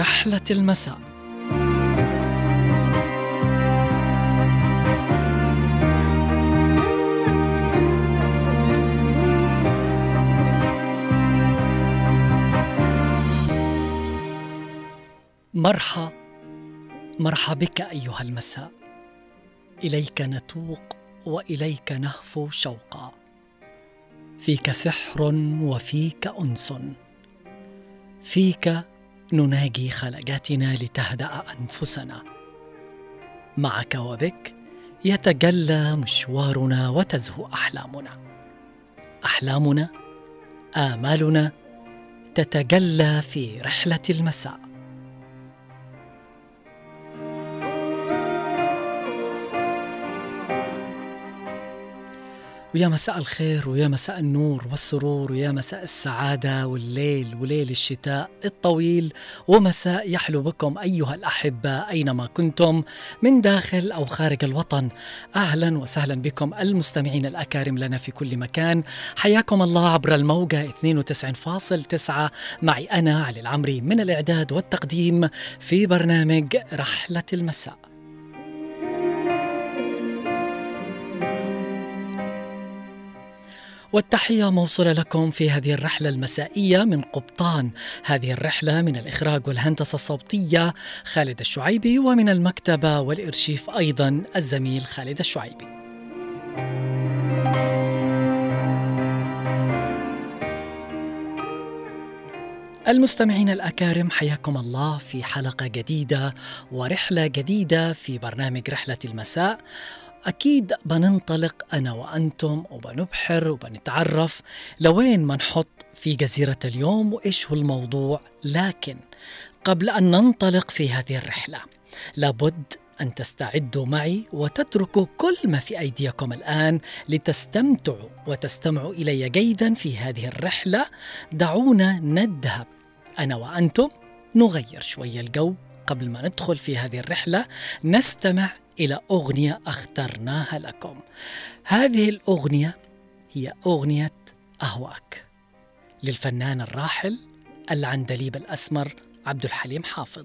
رحلة المساء. مرحى مرحى بك أيها المساء. إليك نتوق وإليك نهفو شوقا. فيك سحر وفيك أنس. فيك نناجي خلقاتنا لتهدأ أنفسنا. معك وبك يتجلى مشوارنا وتزهو أحلامنا. أحلامنا آمالنا تتجلى في رحلة المساء. ويا مساء الخير ويا مساء النور والسرور ويا مساء السعادة والليل وليل الشتاء الطويل ومساء يحلو بكم أيها الأحبة أينما كنتم من داخل أو خارج الوطن. أهلا وسهلا بكم المستمعين الأكارم لنا في كل مكان. حياكم الله عبر الموجة 92.9 معي أنا علي العمري من الإعداد والتقديم في برنامج رحلة المساء. والتحية موصولة لكم في هذه الرحلة المسائية من قبطان. هذه الرحلة من الإخراج والهندسة الصوتية خالد الشعيبي ومن المكتبة والإرشيف أيضا الزميل خالد الشعيبي. المستمعين الأكارم حياكم الله في حلقة جديدة ورحلة جديدة في برنامج رحلة المساء. أكيد بننطلق أنا وأنتم وبنبحر وبنتعرف لوين ما نحط في جزيرة اليوم وإيش هو الموضوع. لكن قبل أن ننطلق في هذه الرحلة لابد أن تستعدوا معي وتتركوا كل ما في أيديكم الآن لتستمتعوا وتستمعوا إلي جيدا في هذه الرحلة. دعونا نذهب. أنا وأنتم نغير شوية الجو. قبل ما ندخل في هذه الرحلة نستمع إلى أغنية أخترناها لكم. هذه الأغنية هي أغنية أهواك. للفنان الراحل العندليب الأسمر عبد الحليم حافظ.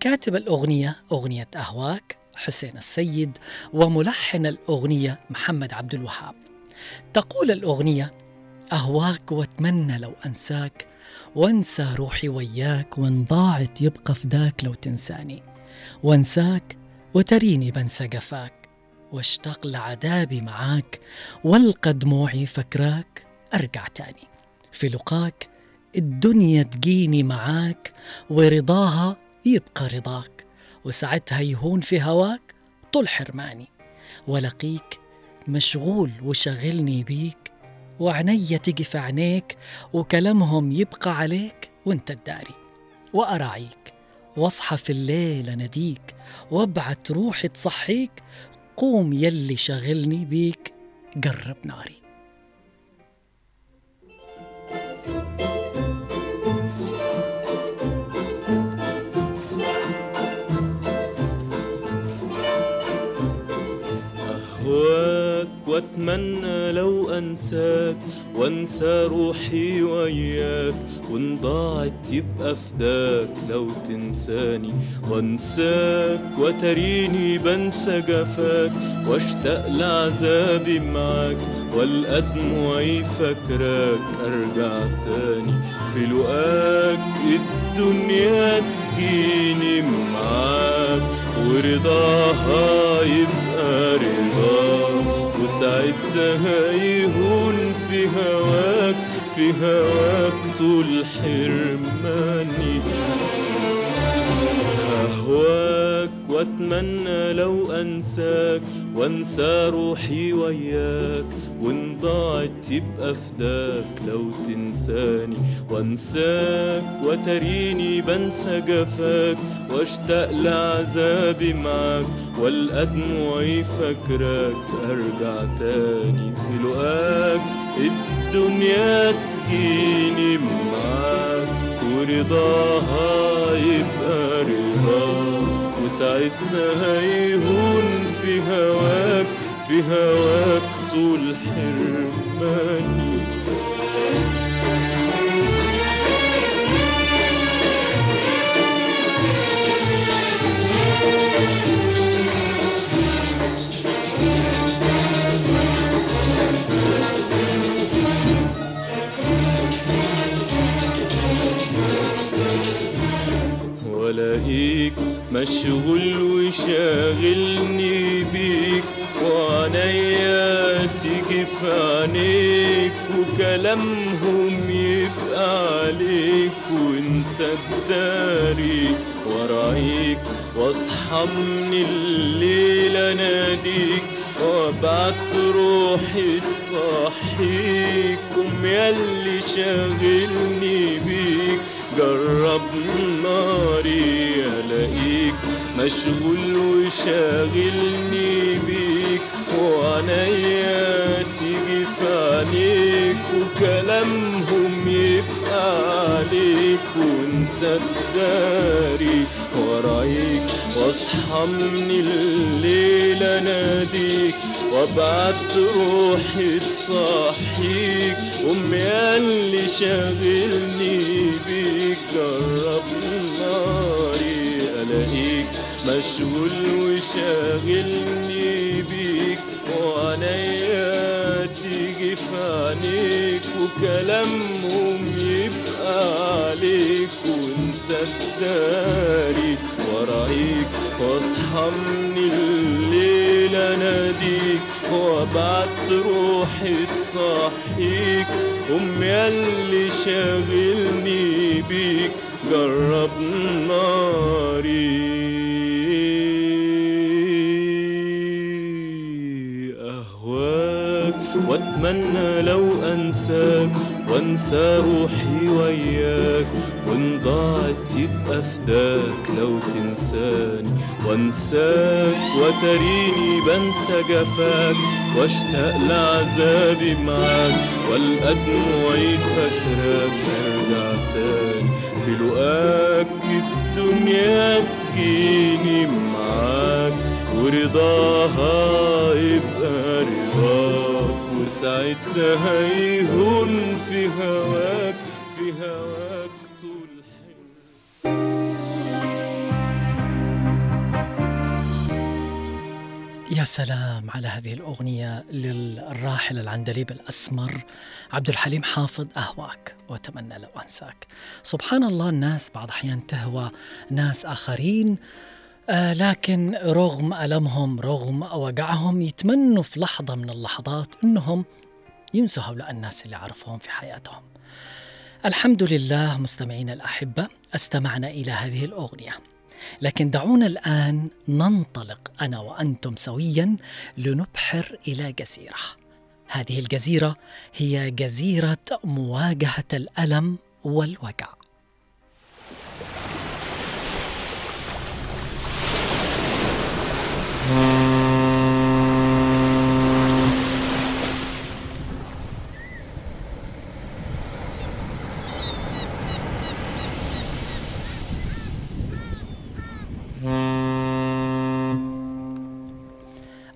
كاتب الأغنية أغنية أهواك حسين السيد وملحن الأغنية محمد عبد الوهاب. تقول الأغنية أهواك واتمنى لو أنساك وانسى روحي وياك وان ضاعت يبقى فداك لو تنساني. وانساك وتريني بنسى جفاك واشتاق لعذابي معاك والقى دموعي فكراك. أرجع تاني. في لقاك الدنيا تجيني معاك ورضاها يبقى رضاك. وساعتها يهون في هواك طول حرماني. ولقيك مشغول وشغلني بيك وعنيا تجي في عينيك وكلامهم يبقى عليك وانت الداري. وأراعيك. واصحى في الليل اناديك وابعت روحي تصحيك قوم يلي شغلني بيك قرب ناري. أهواك وأتمنى لو أنساك وأنسى روحي وياك. وان ضاعت يبقى فداك لو تنساني وانساك وتريني بنسى جفاك. واشتاق لعذابي معاك والقى دموعي فاكراك. أرجع تاني في لقاك الدنيا تجيني معاك. ورضاها يبقى رضاك وساعتها يهون في هواك. في هواك طول حرماني أهواك وأتمنى لو أنساك وأنسى روحي وياك. وإن ضاعت يبقى فداك لو تنساني. وأنساك وتريني بنسى جفاك وأشتاق لعذابي معاك. والقى دموعي فاكراك أرجع تاني في لقاك. الدنيا تجيني معاك ورضاها يبقى رضاك وساعتها يهون في هواك في هواك طول حرماني وكلامهم يبقى عليك وانت تداري ورأيك واصحى من الليل أناديك. وأبعت روحي تصحيك قوم ياللي شاغلني بيك. جرب ناري ألاقيك مشغول وشاغلني بيك. وعنيا تداري ورأيك واصحى من الليل اناديك وابعت روحي تصحيك. امي اللي شاغلني بيك جرب ناري. ألاقيك مشغول وشاغلني بيك وعنيا تيجي في عينيك وكلامهم وانت تداري ورأيك واصحى من الليل اناديك وابعت روحي تصحيك. أمي اللي شاغلني بيك جرب ناري. واتمنى لو انساك وانسى روحي وياك وان ضاعت يبقى فداك لو تنساني وانساك وتريني بنسى جفاك واشتاق لعذابي معاك والقى دموعي فاكراك ارجع تاني في لقاك الدنيا تجيني معاك ورضاها يبقى رضاك. وساعتها يهون في هواك في هواك طول يا سلام على هذه الأغنية للراحل العندليب الأسمر عبد الحليم حافظ أهواك وأتمنى لو أنساك. سبحان الله الناس بعض الأحيان تهوى ناس آخرين آه لكن رغم ألمهم رغم وجعهم يتمنوا في لحظة من اللحظات أنهم ينسوا هؤلاء الناس اللي عرفوهم في حياتهم. الحمد لله مستمعينا الأحبة استمعنا إلى هذه الأغنية. لكن دعونا الآن ننطلق أنا وأنتم سويا لنبحر إلى جزيرة. هذه الجزيرة هي جزيرة مواجهة الألم والوجع.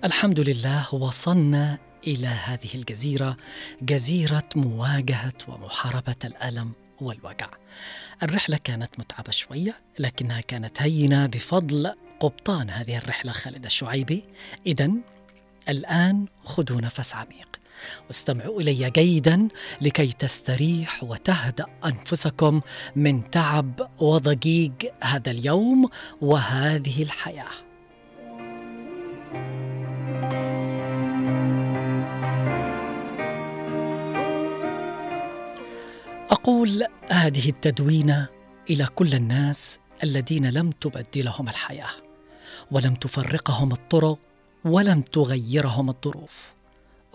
الحمد لله وصلنا إلى هذه الجزيرة جزيرة مواجهة ومحاربة الألم والوجع. الرحلة كانت متعبة شوية لكنها كانت هينة بفضل قبطان هذه الرحلة خالد الشعيبي. اذا الآن خذوا نفس عميق واستمعوا إلي جيدا لكي تستريح وتهدأ أنفسكم من تعب وضجيج هذا اليوم وهذه الحياة. أقول هذه التدوينه إلى كل الناس الذين لم تبدلهم الحياة ولم تفرقهم الطرق ولم تغيرهم الظروف.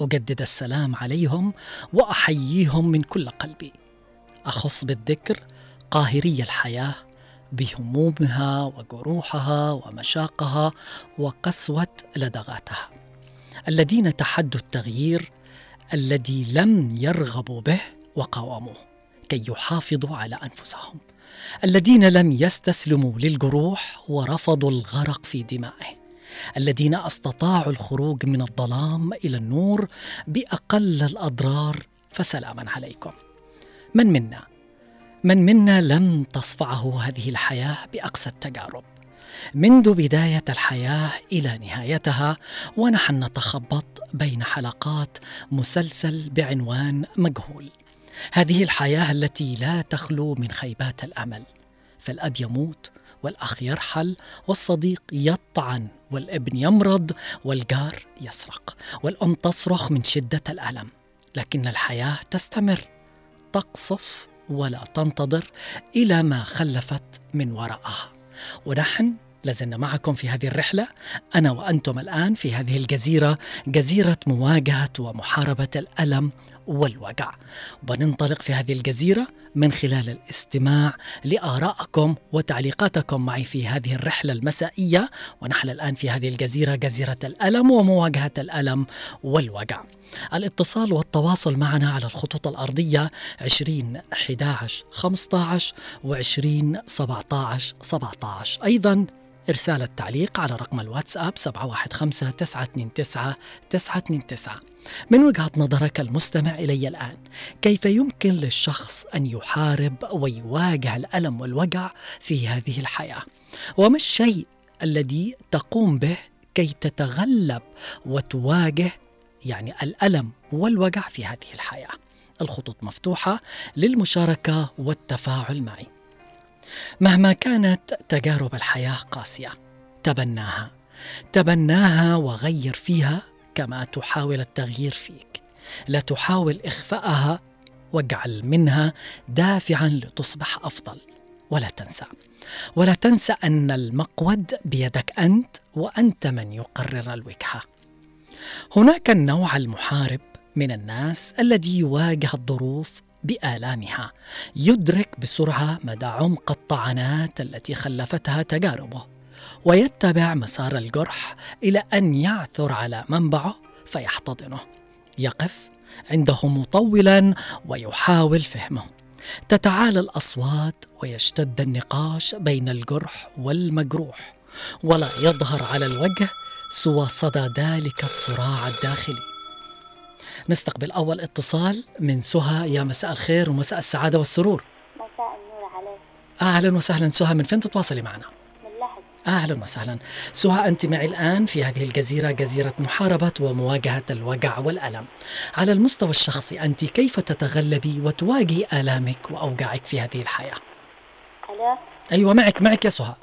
أجدد السلام عليهم وأحييهم من كل قلبي. أخص بالذكر قاهري الحياة بهمومها وجروحها ومشاقها وقسوة لدغاتها. الذين تحدوا التغيير الذي لم يرغبوا به وقاوموه. كي يحافظوا على أنفسهم الذين لم يستسلموا للجروح ورفضوا الغرق في دمائه الذين استطاعوا الخروج من الظلام إلى النور بأقل الأضرار فسلاما عليكم. من منا؟ من منا لم تصفعه هذه الحياة باقسى التجارب؟ منذ بداية الحياة إلى نهايتها ونحن نتخبط بين حلقات مسلسل بعنوان مجهول. هذه الحياة التي لا تخلو من خيبات الأمل. فالأب يموت والأخ يرحل والصديق يطعن والابن يمرض والجار يسرق والأم تصرخ من شدة الألم. لكن الحياة تستمر تقصف ولا تنتظر إلى ما خلفت من وراءها. ونحن لازلنا معكم في هذه الرحلة أنا وأنتم الآن في هذه الجزيرة جزيرة مواجهة ومحاربة الألم والوجع وبننطلق في هذه الجزيرة من خلال الاستماع لآرائكم وتعليقاتكم معي في هذه الرحلة المسائية. ونحن الآن في هذه الجزيرة جزيرة الألم ومواجهة الألم والوجع الاتصال والتواصل معنا على الخطوط الأرضية 20 11 15 و 20 17 17 أيضا إرسال التعليق على رقم الواتساب 715 929 929 من وجهة نظرك المستمع إلي الآن كيف يمكن للشخص أن يحارب ويواجه الألم والوجع في هذه الحياة؟ وما الشيء الذي تقوم به كي تتغلب وتواجه يعني الألم والوجع في هذه الحياة؟ الخطوط مفتوحة للمشاركة والتفاعل معي. مهما كانت تجارب الحياة قاسية تبناها تبناها وغير فيها كما تحاول التغيير فيك. لا تحاول إخفاءها واجعل منها دافعا لتصبح أفضل. ولا تنسى ولا تنسى أن المقود بيدك أنت وأنت من يقرر الوجهه هناك النوع المحارب من الناس الذي يواجه الظروف بآلامها. يدرك بسرعة مدى عمق الطعنات التي خلفتها تجاربه. ويتبع مسار الجرح إلى أن يعثر على منبعه فيحتضنه. يقف عنده مطولا ويحاول فهمه. تتعالى الأصوات ويشتد النقاش بين الجرح والمجروح ولا يظهر على الوجه سوى صدى ذلك الصراع الداخلي. نستقبل أول اتصال من سهى. يا مساء الخير ومساء السعادة والسرور. مساء النور عليك. أهلا وسهلا سهى من فين تتواصلي معنا؟ أهلا وسهلا. سهى أنت معي الآن في هذه الجزيرة جزيرة محاربة ومواجهة الوجع والألم. على المستوى الشخصي أنت كيف تتغلبي وتواجهي آلامك وأوجاعك في هذه الحياة؟ ألو؟ أيوة معك معك يا سهى.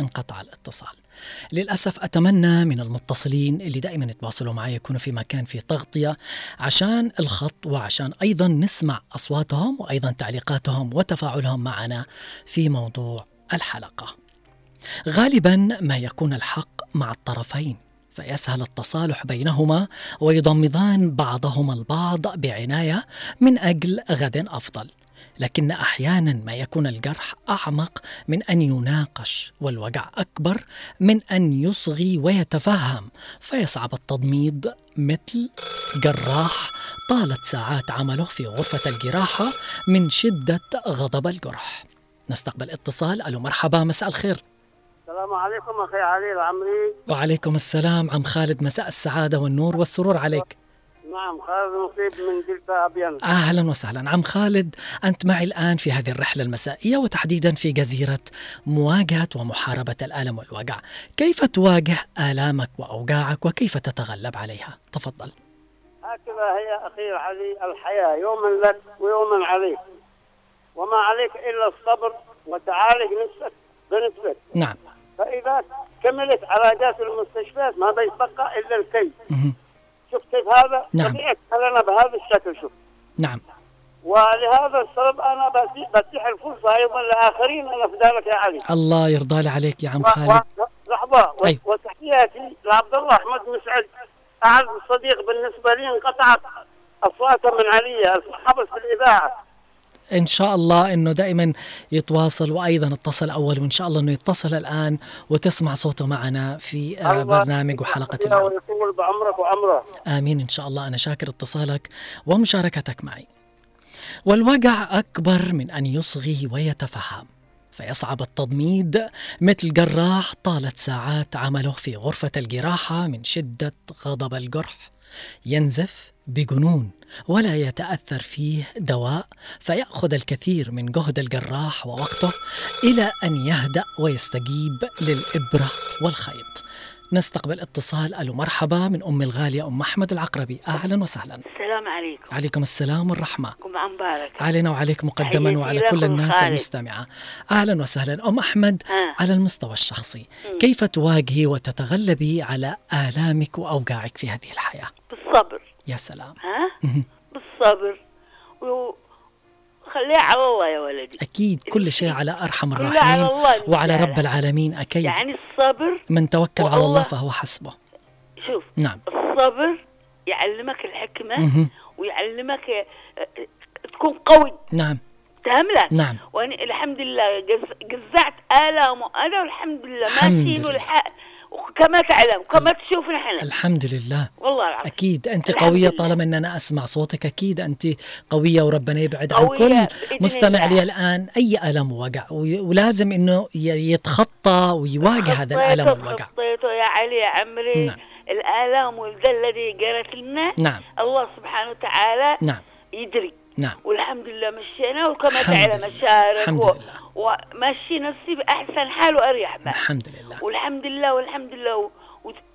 انقطع الاتصال. للأسف أتمنى من المتصلين اللي دائما يتواصلوا معي يكونوا في مكان فيه تغطية عشان الخط وعشان أيضا نسمع أصواتهم وأيضا تعليقاتهم وتفاعلهم معنا في موضوع الحلقة. غالبا ما يكون الحق مع الطرفين فيسهل التصالح بينهما ويضمضان بعضهما البعض بعناية من أجل غد أفضل. لكن أحيانا ما يكون الجرح أعمق من أن يناقش والوجع أكبر من أن يصغي ويتفهم. فيصعب التضميد مثل جراح طالت ساعات عمله في غرفة الجراحة من شدة غضب الجرح. نستقبل اتصال. ألو مرحبا مساء الخير. السلام عليكم أخي علي العمري. وعليكم السلام عم خالد مساء السعادة والنور والسرور عليك. نعم خالد نصيب من جلدة أبين أهلا وسهلا. عم خالد أنت معي الآن في هذه الرحلة المسائية وتحديدا في جزيرة مواجهة ومحاربة الألم والوجع. كيف تواجه آلامك وأوجاعك وكيف تتغلب عليها؟ تفضل. هكذا هي أخي علي الحياة. يوم لك ويوم عليك. وما عليك إلا الصبر وتعالج نفسك بنفسك. نعم. فإذا كملت علاجات المستشفيات ما بيتبقى إلا الكي. شوف كيف هذا؟ نعم. لنا بهذا الشكل شوف. نعم. ولهذا السبب أنا بتي- بتيح الفرصة أيضا لآخرين أنا في ذلك يا علي. الله يرضى لي عليك يا عم خالد. و- أيوة. وتحياتي لعبد الله أحمد مسعد. أعز صديق بالنسبة لي انقطعت أصواته من علي. حبس في الإذاعة. إن شاء الله إنه دائما يتواصل وأيضا اتصل أول وإن شاء الله إنه يتصل الآن وتسمع صوته معنا في آه، برنامج وحلقة اليوم ويطول بعمرك وعمره آمين إن شاء الله. أنا شاكر اتصالك ومشاركتك معي. والوجع أكبر من أن يصغي ويتفهم. فيصعب التضميد مثل جراح طالت ساعات عمله في غرفة الجراحة من شدة غضب الجرح. ينزف بجنون ولا يتأثر فيه دواء فيأخذ الكثير من جهد الجراح ووقته إلى أن يهدأ ويستجيب للإبرة والخيط. نستقبل اتصال ألو مرحبا من أم الغالية أم أحمد العقربي. أهلا وسهلا. السلام عليكم. عليكم السلام والرحمة. جمعة مباركة علينا وعليك مقدما وعلى كل الناس خالد. المستمعة. أهلا وسهلا. أم أحمد ها. على المستوى الشخصي كيف تواجهي وتتغلبي على آلامك وأوجاعك في هذه الحياة؟ بالصبر. يا سلام. ها. بالصبر. وخليها على الله يا ولدي. أكيد كل شيء على أرحم الراحمين على الله وعلى. رب العالمين. أكيد. يعني الصبر من توكل على الله فهو حسبه. شوف نعم. الصبر يعلمك الحكمة. ويعلمك آه، آه، تكون قوي. نعم. تهملة نعم. وأنا الحمد لله جز- جزعت آلام وأنا والحمد لله الحمد ماشيين لله. وكما تعلم كما تشوف نحن. الحمد لله. والله العظيم. أكيد أنت الحمد قوية لله. طالما أن أنا أسمع صوتك. أكيد أنت قوية وربنا يبعد عن كل مستمع. لي الآن. أي ألم ووجع وي- ولازم أنه ي- يتخطى ويواجه هذا خطيته- والوجع خطيته يا علي يا عمري. نعم. الآلام والذل الذي جرت لنا. نعم. الله سبحانه وتعالى نعم. يدري نعم والحمد لله مشينا وكما تعلم. مشارك و... لله. ومشي نفسي بأحسن حال وأريح بال الحمد لله والحمد لله والحمد لله.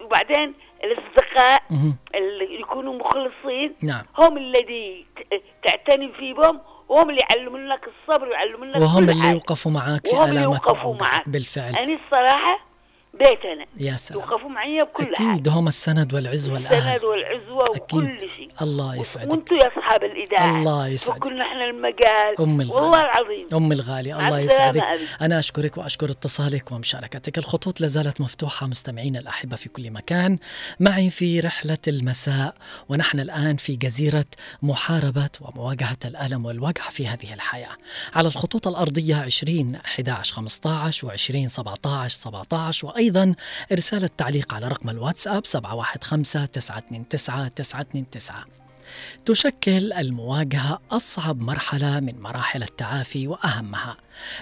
وبعدين الأصدقاء مهم. اللي يكونوا مخلصين نعم هم الذي تعتني فيهم وهم اللي يعلمون لك الصبر ويعلمون لك وهم اللي. يوقفوا معك في وهم اللي يوقفوا معك. بالفعل أنا الصراحة بيتنا. يا سلام. يوقفوا معي بكل حاجة. أكيد هم السند والعز السند والأهل. والعزوة أكيد. وكل شيء. الله يسعدك. وأنتم يا أصحاب الاذاعه الله يسعدك. وكلنا إحنا المجال. أم الغالي. والله العظيم. أم الغالية مع الله يسعدك. أبي. أنا أشكرك وأشكر اتصالك ومشاركتك. الخطوط لازالت مفتوحة مستمعين الأحبة في كل مكان. معي في رحلة المساء ونحن الآن في جزيرة محاربة ومواجهة الألم والوجع في هذه الحياة. على الخطوط الأرضية 20 11 15 و20 17 17 وأيضا إرسال التعليق على رقم الواتساب 715 929 929 تشكل المواجهة أصعب مرحلة من مراحل التعافي وأهمها.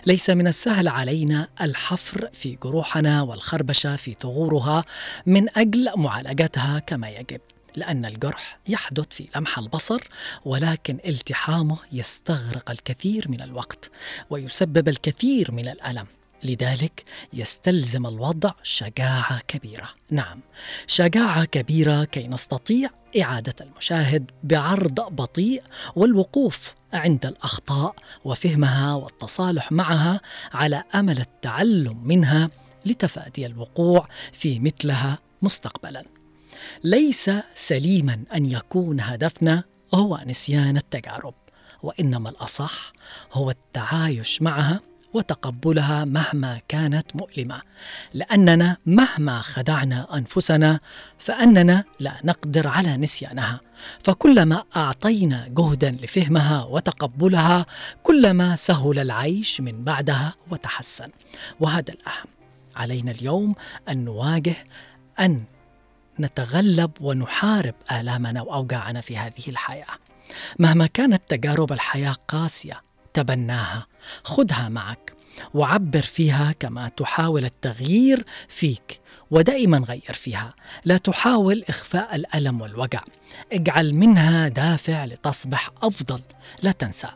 ليس من السهل علينا الحفر في جروحنا والخربشة في ثغورها من أجل معالجتها كما يجب لأن الجرح يحدث في لمح البصر ولكن التحامه يستغرق الكثير من الوقت ويسبب الكثير من الألم. لذلك يستلزم الوضع شجاعة كبيرة. نعم شجاعة كبيرة كي نستطيع إعادة المشاهد بعرض بطيء والوقوف عند الأخطاء وفهمها والتصالح معها على أمل التعلم منها لتفادي الوقوع في مثلها مستقبلا. ليس سليما أن يكون هدفنا هو نسيان التجارب وإنما الأصح هو التعايش معها وتقبلها مهما كانت مؤلمة. لأننا مهما خدعنا أنفسنا فأننا لا نقدر على نسيانها. فكلما أعطينا جهدا لفهمها وتقبلها كلما سهل العيش من بعدها وتحسن. وهذا الأهم. علينا اليوم أن نواجه أن نتغلب ونحارب آلامنا وأوجاعنا في هذه الحياة. مهما كانت تجارب الحياة قاسية تبناها، خذها معك وعبر فيها كما تحاول التغيير فيك ودائما غير فيها، لا تحاول إخفاء الألم والوجع، اجعل منها دافع لتصبح أفضل، لا تنسى،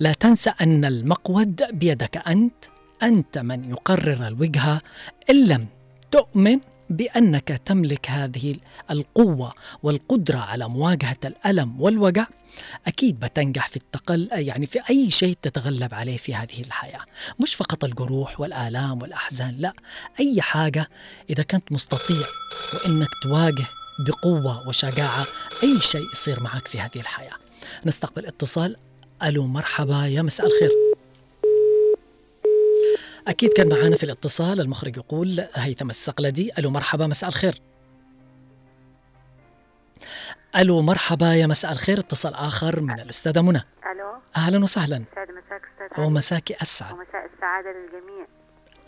لا تنسى أن المقود بيدك أنت، أنت من يقرر الوجهة إن لم تؤمن بأنك تملك هذه القوة والقدرة على مواجهة الألم والوجع أكيد بتنجح في التقل يعني في أي شيء تتغلب عليه في هذه الحياة. مش فقط الجروح والآلام والأحزان لا. أي حاجة إذا كنت مستطيع وإنك تواجه بقوة وشجاعة أي شيء يصير معك في هذه الحياة. نستقبل اتصال. ألو مرحبا يا مساء الخير. أكيد كان معانا في الاتصال المخرج يقول هيثم السقلدي ألو مرحبا مساء الخير. ألو مرحبا يا مساء الخير اتصال آخر من الأستاذة منى. ألو؟ أهلا وسهلا. سعد مساك أستاذ علي. ومساكي أسعد ومساء السعادة للجميع.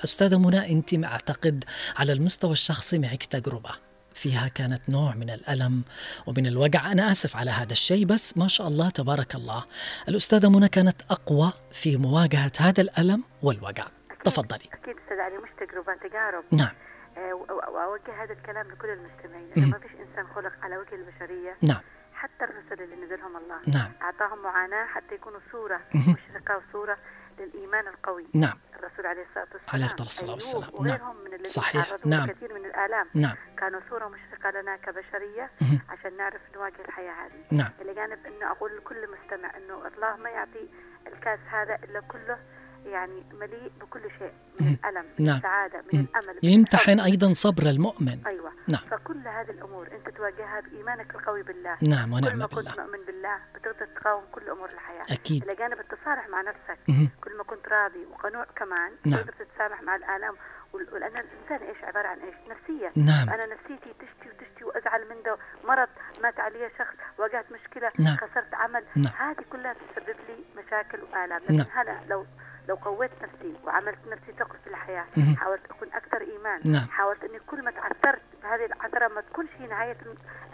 أستاذة منى أنت ما أعتقد على المستوى الشخصي معك تجربة فيها كانت نوع من الألم ومن الوجع. أنا آسف على هذا الشيء بس ما شاء الله تبارك الله. الأستاذة منى كانت أقوى في مواجهة هذا الألم والوجع. تفضلي. أكيد أستاذ علي مش تجربة تجارب نعم. آه، وأوجه هذا الكلام لكل المستمعين. انه ما فيش إنسان خلق على وجه البشرية نعم. حتى الرسل اللي نزلهم الله. نعم. أعطاهم معاناة حتى يكونوا صورة. مشرقة وصورة للإيمان القوي. نعم. الرسول عليه الصلاة والسلام. عليه أفضل الصلاة أيوب والسلام. وغيرهم من صحيح. نعم. لكثير من الآلام. نعم. كانوا صورة مشرقة لنا كبشرية مهم. عشان نعرف نواجه الحياة هذه. نعم. إلى جانب إنه أقول لكل مستمع إنه الله ما يعطي الكاس هذا إلا كله يعني مليء بكل شيء من مهم. الألم من نعم. السعادة من مم. الأمل من يمتحن. أيضا صبر المؤمن أيوه نعم فكل هذه الأمور أنت تواجهها بإيمانك القوي بالله نعم كل ونعم ما كنت بالله مؤمن بالله بتقدر تقاوم كل أمور الحياة أكيد إلى جانب التصالح مع نفسك مهم. كل ما كنت راضي وقنوع كمان نعم. تقدر تتسامح مع الآلام وال- ولان الإنسان إيش عبارة عن إيش؟ نفسية نعم أنا نفسيتي تشتي وتشتي وأزعل من ده مرض مات علي شخص واجهت مشكلة نعم. خسرت عمل نعم. هذه كلها تسبب لي مشاكل وآلام لكن نعم. هلا لو لو قويت نفسي وعملت نفسي ثقل في الحياة مهم. حاولت أكون أكثر إيمان. نعم. حاولت إني كل ما تعثرت بهذه العثرة ما تكونش هي نهاية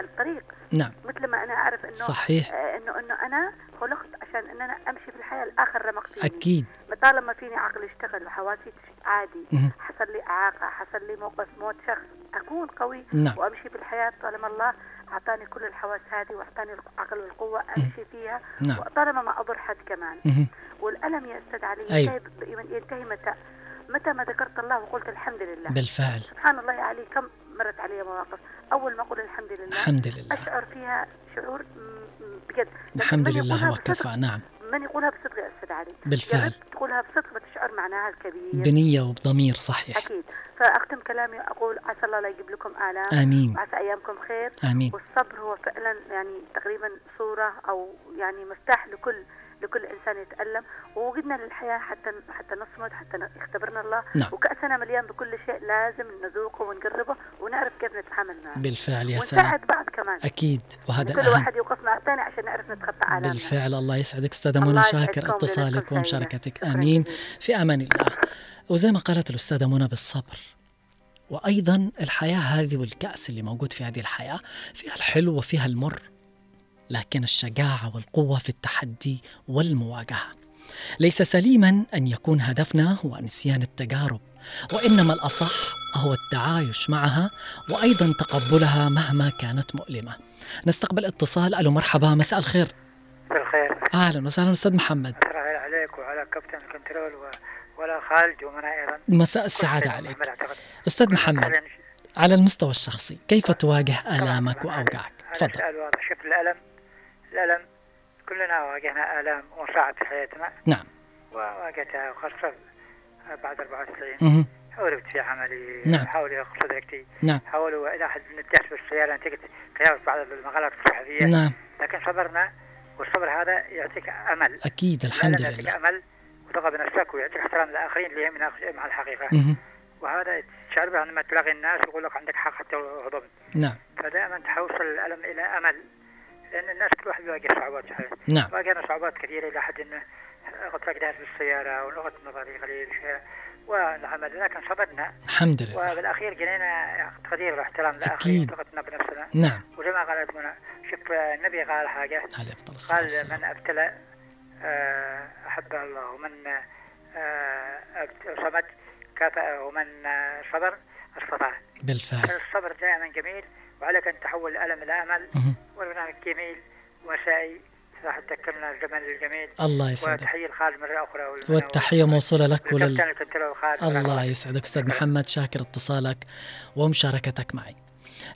الطريق. نعم. مثل ما أنا أعرف إنه صحيح. آه، إنه إنه أنا خلقت عشان إن أنا أمشي في الحياة الآخر رمق فيني أكيد. طالما فيني عقل يشتغل وحواسي عادي. حصل لي إعاقة حصل لي موقف موت شخص. أكون قوي نعم. وأمشي في الحياة طالما الله أعطاني كل الحواس هذه وأعطاني العقل والقوة أمشي فيها نعم. وطالما ما أضر حد كمان. مهم. والألم يا أستاذ علي. أيوة. ينتهي متى؟ متى ما ذكرت الله وقلت الحمد لله. بالفعل. سبحان الله يا علي كم مرت علي مواقف؟ أول ما أقول الحمد لله الحمد لله. أشعر فيها شعور بجد. الحمد لله وكفى نعم. من يقولها بصدق يا أستاذ علي؟ بالفعل. تقولها بصدق بتشعر معناها الكبير. بنية وبضمير صحيح. أكيد. فأختم كلامي أقول عسى الله لا يجيب لكم آلام. آمين. وعسى أيامكم خير. آمين. والصبر هو فعلا يعني تقريبا صورة أو يعني مفتاح لكل لكل إنسان يتألم ووجدنا للحياة حتى حتى نصمد حتى يختبرنا الله. نعم. وكأسنا مليان بكل شيء لازم نذوقه ونقربه ونعرف كيف نتعامل معه بالفعل يا سلام. ونساعد بعض كمان. أكيد. وهذا كل الأهم واحد يوقف مع الثاني عشان نعرف نتخطى آلامنا. بالفعل الله يسعدك أستاذة منى شاكر. اتصالك. ومشاركتك. جزيلاً. في أمان الله. وزي ما قالت الأستاذة منى بالصبر وأيضا الحياة هذه والكأس اللي موجود في هذه الحياة فيها الحلو وفيها المر. لكن الشجاعة والقوة في التحدي والمواجهة. ليس سليما أن يكون هدفنا هو نسيان التجارب وإنما الأصح هو التعايش معها وأيضا تقبلها مهما كانت مؤلمة. نستقبل اتصال. ألو مرحبا مساء الخير. بالخير. أهلا وسهلا أستاذ محمد. ترى عليك وعلى كابتن الكنترول و... ولا خالد ومنى أيضا. مساء السعادة عليك. أستاذ محمد على المستوى الشخصي كيف تواجه آلامك. وأوجاعك؟ تفضل. شوف الألم؟ الألم. كلنا واجهنا آلام وصعب في حياتنا. نعم. وواجهتها وخاصه بعد 94 مهم. حاولت في عملي نعم. حاولوا ياخذوا صدرتي نعم. حاولوا إلى حد من الدهس بالسياره نتيجة تجاوز بعض المغالطات الصحفية. نعم. لكن صبرنا والصبر هذا يعطيك أمل. أكيد الحمد الألم يعطيك لله. أمل وثقه بنفسك ويعطيك احترام الاخرين اللي آخر- مع الحقيقة. مهم. وهذا تشعر به لما تلاقي الناس يقول لك عندك حق حتى لو هضمت نعم. فدائما تحوصل الألم إلى أمل. لأن الناس كل واحد يواجه صعوبات. في حياته نعم. واجهنا صعوبات كثيرة إلى حد إنه لك دهس بالسيارة ولغة نظري قليل. شيء والعمل لكن صبرنا الحمد لله. وبالأخير جنينا تقدير واحترام أكيد. ثقتنا بنفسنا. نعم. وزي ما قالت منى شوف النبي قال حاجة. عليه الصلاة قال والسلام من أبتلى آه، احبه الله ومن آه، صمت كافأه ومن آه، صبر استطاع بالفعل. الصبر دائما جميل. وعليك أن تحول الالم إلى امل مهم. والبرنامج جميل ومسائي راح تذكرنا الزمن الجميل. الله يسعدك. وتحيه الخالد مره أخرى وال- والتحية موصولة لك ولل الله يسعدك. أستاذ محمد شاكر اتصالك ومشاركتك معي.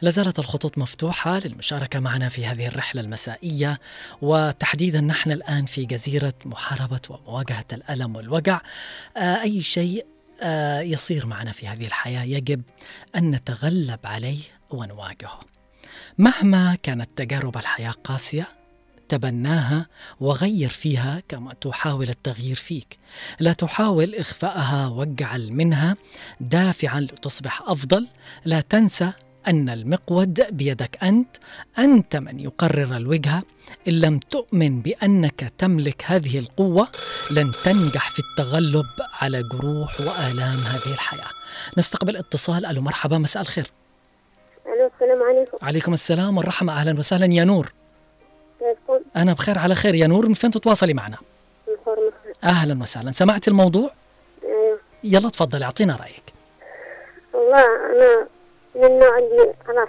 لا زالت الخطوط مفتوحة للمشاركة معنا في هذه الرحلة المسائية وتحديدا نحن الآن في جزيرة محاربة ومواجهة الألم والوجع. آه، أي شيء يصير معنا في هذه الحياة. يجب أن نتغلب عليه ونواجهه. مهما كانت تجارب الحياة قاسية تبناها وغير فيها كما تحاول التغيير فيك. لا تحاول إخفاءها واجعل منها دافعا لتصبح أفضل. لا تنسى أن المقود بيدك أنت. أنت من يقرر الوجهة إن لم تؤمن بأنك تملك هذه القوة لن تنجح في التغلب على جروح وآلام هذه الحياة. نستقبل اتصال. ألو مرحبا مساء الخير. ألو السلام عليكم. عليكم السلام والرحمة. أهلا وسهلا. يا نور كيفكم؟ أنا بخير على خير. يا نور من فين تتواصلي معنا؟ من أهلا وسهلا. سمعت الموضوع؟ أيوه. يلا تفضل أعطينا رأيك. والله أنا من النوع اللي خلاص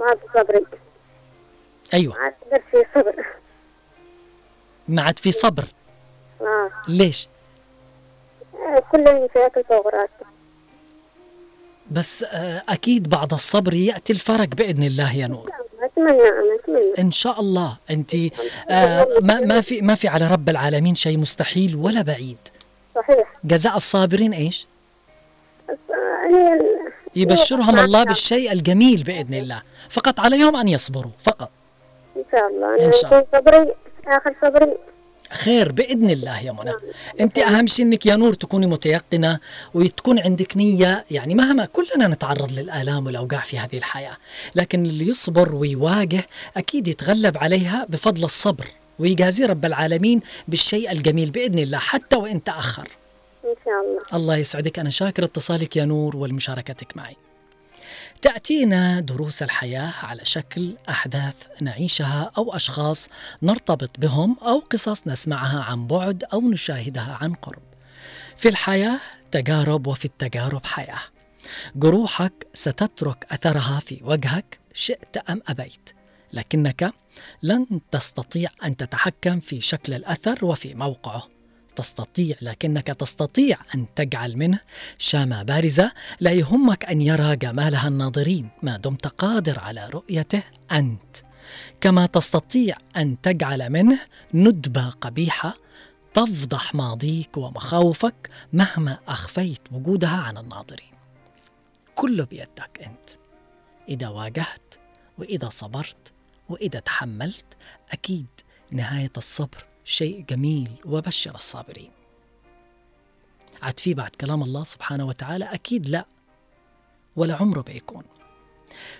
ما صبري. أيوة. ما أقدر في صبر. ما عاد في صبر. آه. ليش؟ كل المشاكل فوق راسي بس آه، أكيد بعد الصبر يأتي الفرج بإذن الله يا نور. أتمنى أنا أتمنى. إن شاء الله. أنت آه، ما ما في ما في على رب العالمين شيء مستحيل ولا بعيد. صحيح. جزاء الصابرين آه، ال- يبشرهم الله بالشيء الجميل بإذن الله. فقط عليهم أن يصبروا فقط. إن شاء الله. إن شاء يكون صبري آخر صبري. خير بإذن الله يا منى. أنت أهم شيء إنك يا نور تكوني متيقنة وتكون عندك نية يعني مهما كلنا نتعرض للآلام والاوجاع في هذه الحياة لكن اللي يصبر ويواجه أكيد يتغلب عليها بفضل الصبر ويجازي رب العالمين بالشيء الجميل بإذن الله حتى وإن تأخر. إن شاء الله. الله يسعدك. أنا شاكر اتصالك يا نور والمشاركتك معي. تأتينا دروس الحياة على شكل أحداث نعيشها أو أشخاص نرتبط بهم أو قصص نسمعها عن بعد أو نشاهدها عن قرب. في الحياة تجارب وفي التجارب حياة. جروحك ستترك أثرها في وجهك شئت أم أبيت، لكنك لن تستطيع أن تتحكم في شكل الأثر وفي موقعه. تستطيع لكنك تستطيع أن تجعل منه شامة بارزة لا يهمك أن يرى جمالها الناظرين. ما دمت قادر على رؤيته أنت. كما تستطيع أن تجعل منه ندبة قبيحة تفضح ماضيك ومخاوفك مهما أخفيت وجودها عن الناظرين. كله بيدك أنت. إذا واجهت وإذا صبرت وإذا تحملت أكيد نهاية الصبر شيء جميل وبشر الصابرين. عاد في بعد كلام الله سبحانه وتعالى أكيد لا ولا عمره بيكون.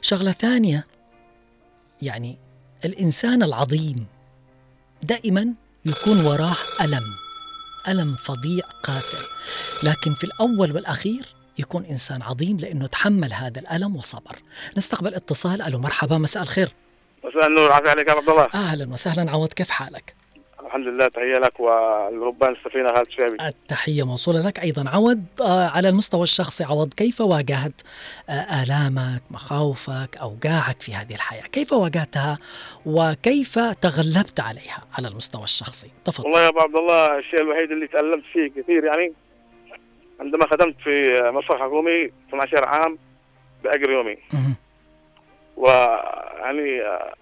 شغلة ثانية يعني الإنسان العظيم دائما يكون وراه ألم ألم فظيع قاتل. لكن في الأول والأخير يكون إنسان عظيم لأنه تحمل هذا الألم وصبر. نستقبل اتصال. ألو مرحبا مساء الخير. مساء النور عافية عليك يا عبد الله. أهلا وسهلا عوض كيف حالك؟ الحمد لله تحية لك والربان السفينة خالد شعبي التحية موصولة لك. أيضا عوض آه، على المستوى الشخصي عوض كيف واجهت آه، آلامك مخاوفك أوجاعك في هذه الحياة؟ كيف واجهتها وكيف تغلبت عليها على المستوى الشخصي؟ تفضل. والله يا أبو عبد الله الشيء الوحيد اللي تألمت فيه كثير يعني عندما خدمت في مصرف حكومي 12 عام بأجر يومي. ويعني آه،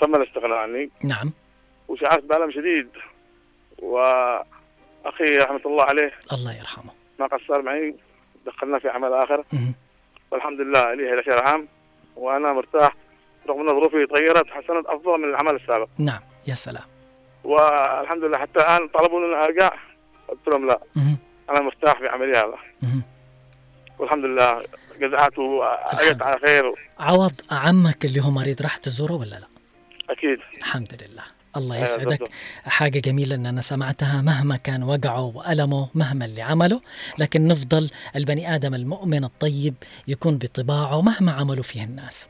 تم الاستغناء عني. نعم. وشعرت بألم شديد. وأخي رحمة الله عليه الله يرحمه. ما قصر معي دخلنا في عمل آخر. والحمد لله لي 11 عام. وأنا مرتاح رغم أن ظروفي تغيرت حسنت أفضل من العمل السابق. نعم يا سلام. والحمد لله حتى الآن طلبوا مني أرجع قلت لهم لا. أنا مرتاح في عملي هذا. والحمد لله جزعت وأجت على خير. عوض عمك اللي هو مريض راح تزوره ولا لا؟ أكيد. الحمد لله. الله أيوة يسعدك. بالضبط. حاجة جميلة أن أنا سمعتها مهما كان وجعه وألمه مهما اللي عمله. لكن نفضل البني آدم المؤمن الطيب يكون بطباعه مهما عملوا فيه الناس.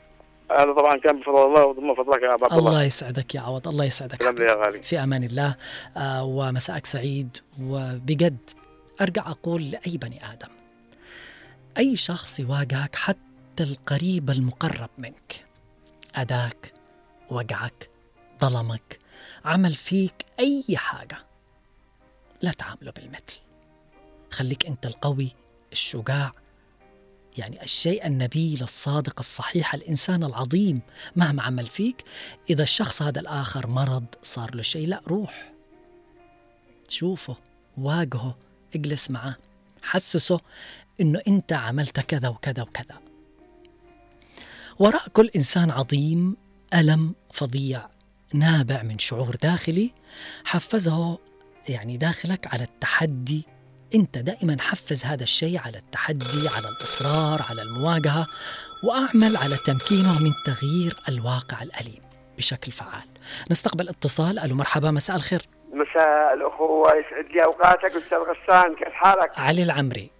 هذا طبعا كان بفضل الله وضمن فضلك يا عبد الله الله يسعدك يا عوض الله يسعدك. يا غالي. في أمان الله. آه، ومساءك سعيد. وبجد أرجع أقول لأي بني آدم أي شخص يواجهك حتى القريب المقرب منك أداك وجعك ظلمك عمل فيك أي حاجة. لا تعامله بالمثل. خليك أنت القوي الشجاع يعني الشيء النبيل الصادق الصحيح الإنسان العظيم. مهما عمل فيك إذا الشخص هذا الآخر مرض صار له شيء لا روح. شوفه واجهه اجلس معه حسسه إنه أنت عملت كذا وكذا وكذا. وراء كل إنسان عظيم ألم فظيع. نابع من شعور داخلي حفزه يعني داخلك على التحدي. انت دائما حفز هذا الشيء على التحدي على الإصرار على المواجهة وأعمل على تمكينه من تغيير الواقع الأليم بشكل فعال. نستقبل اتصال. ألو مرحبا مساء الخير. مساء الأخوة يسعد لي أوقاتك أستاذ غسان كيف حالك؟ علي العمري.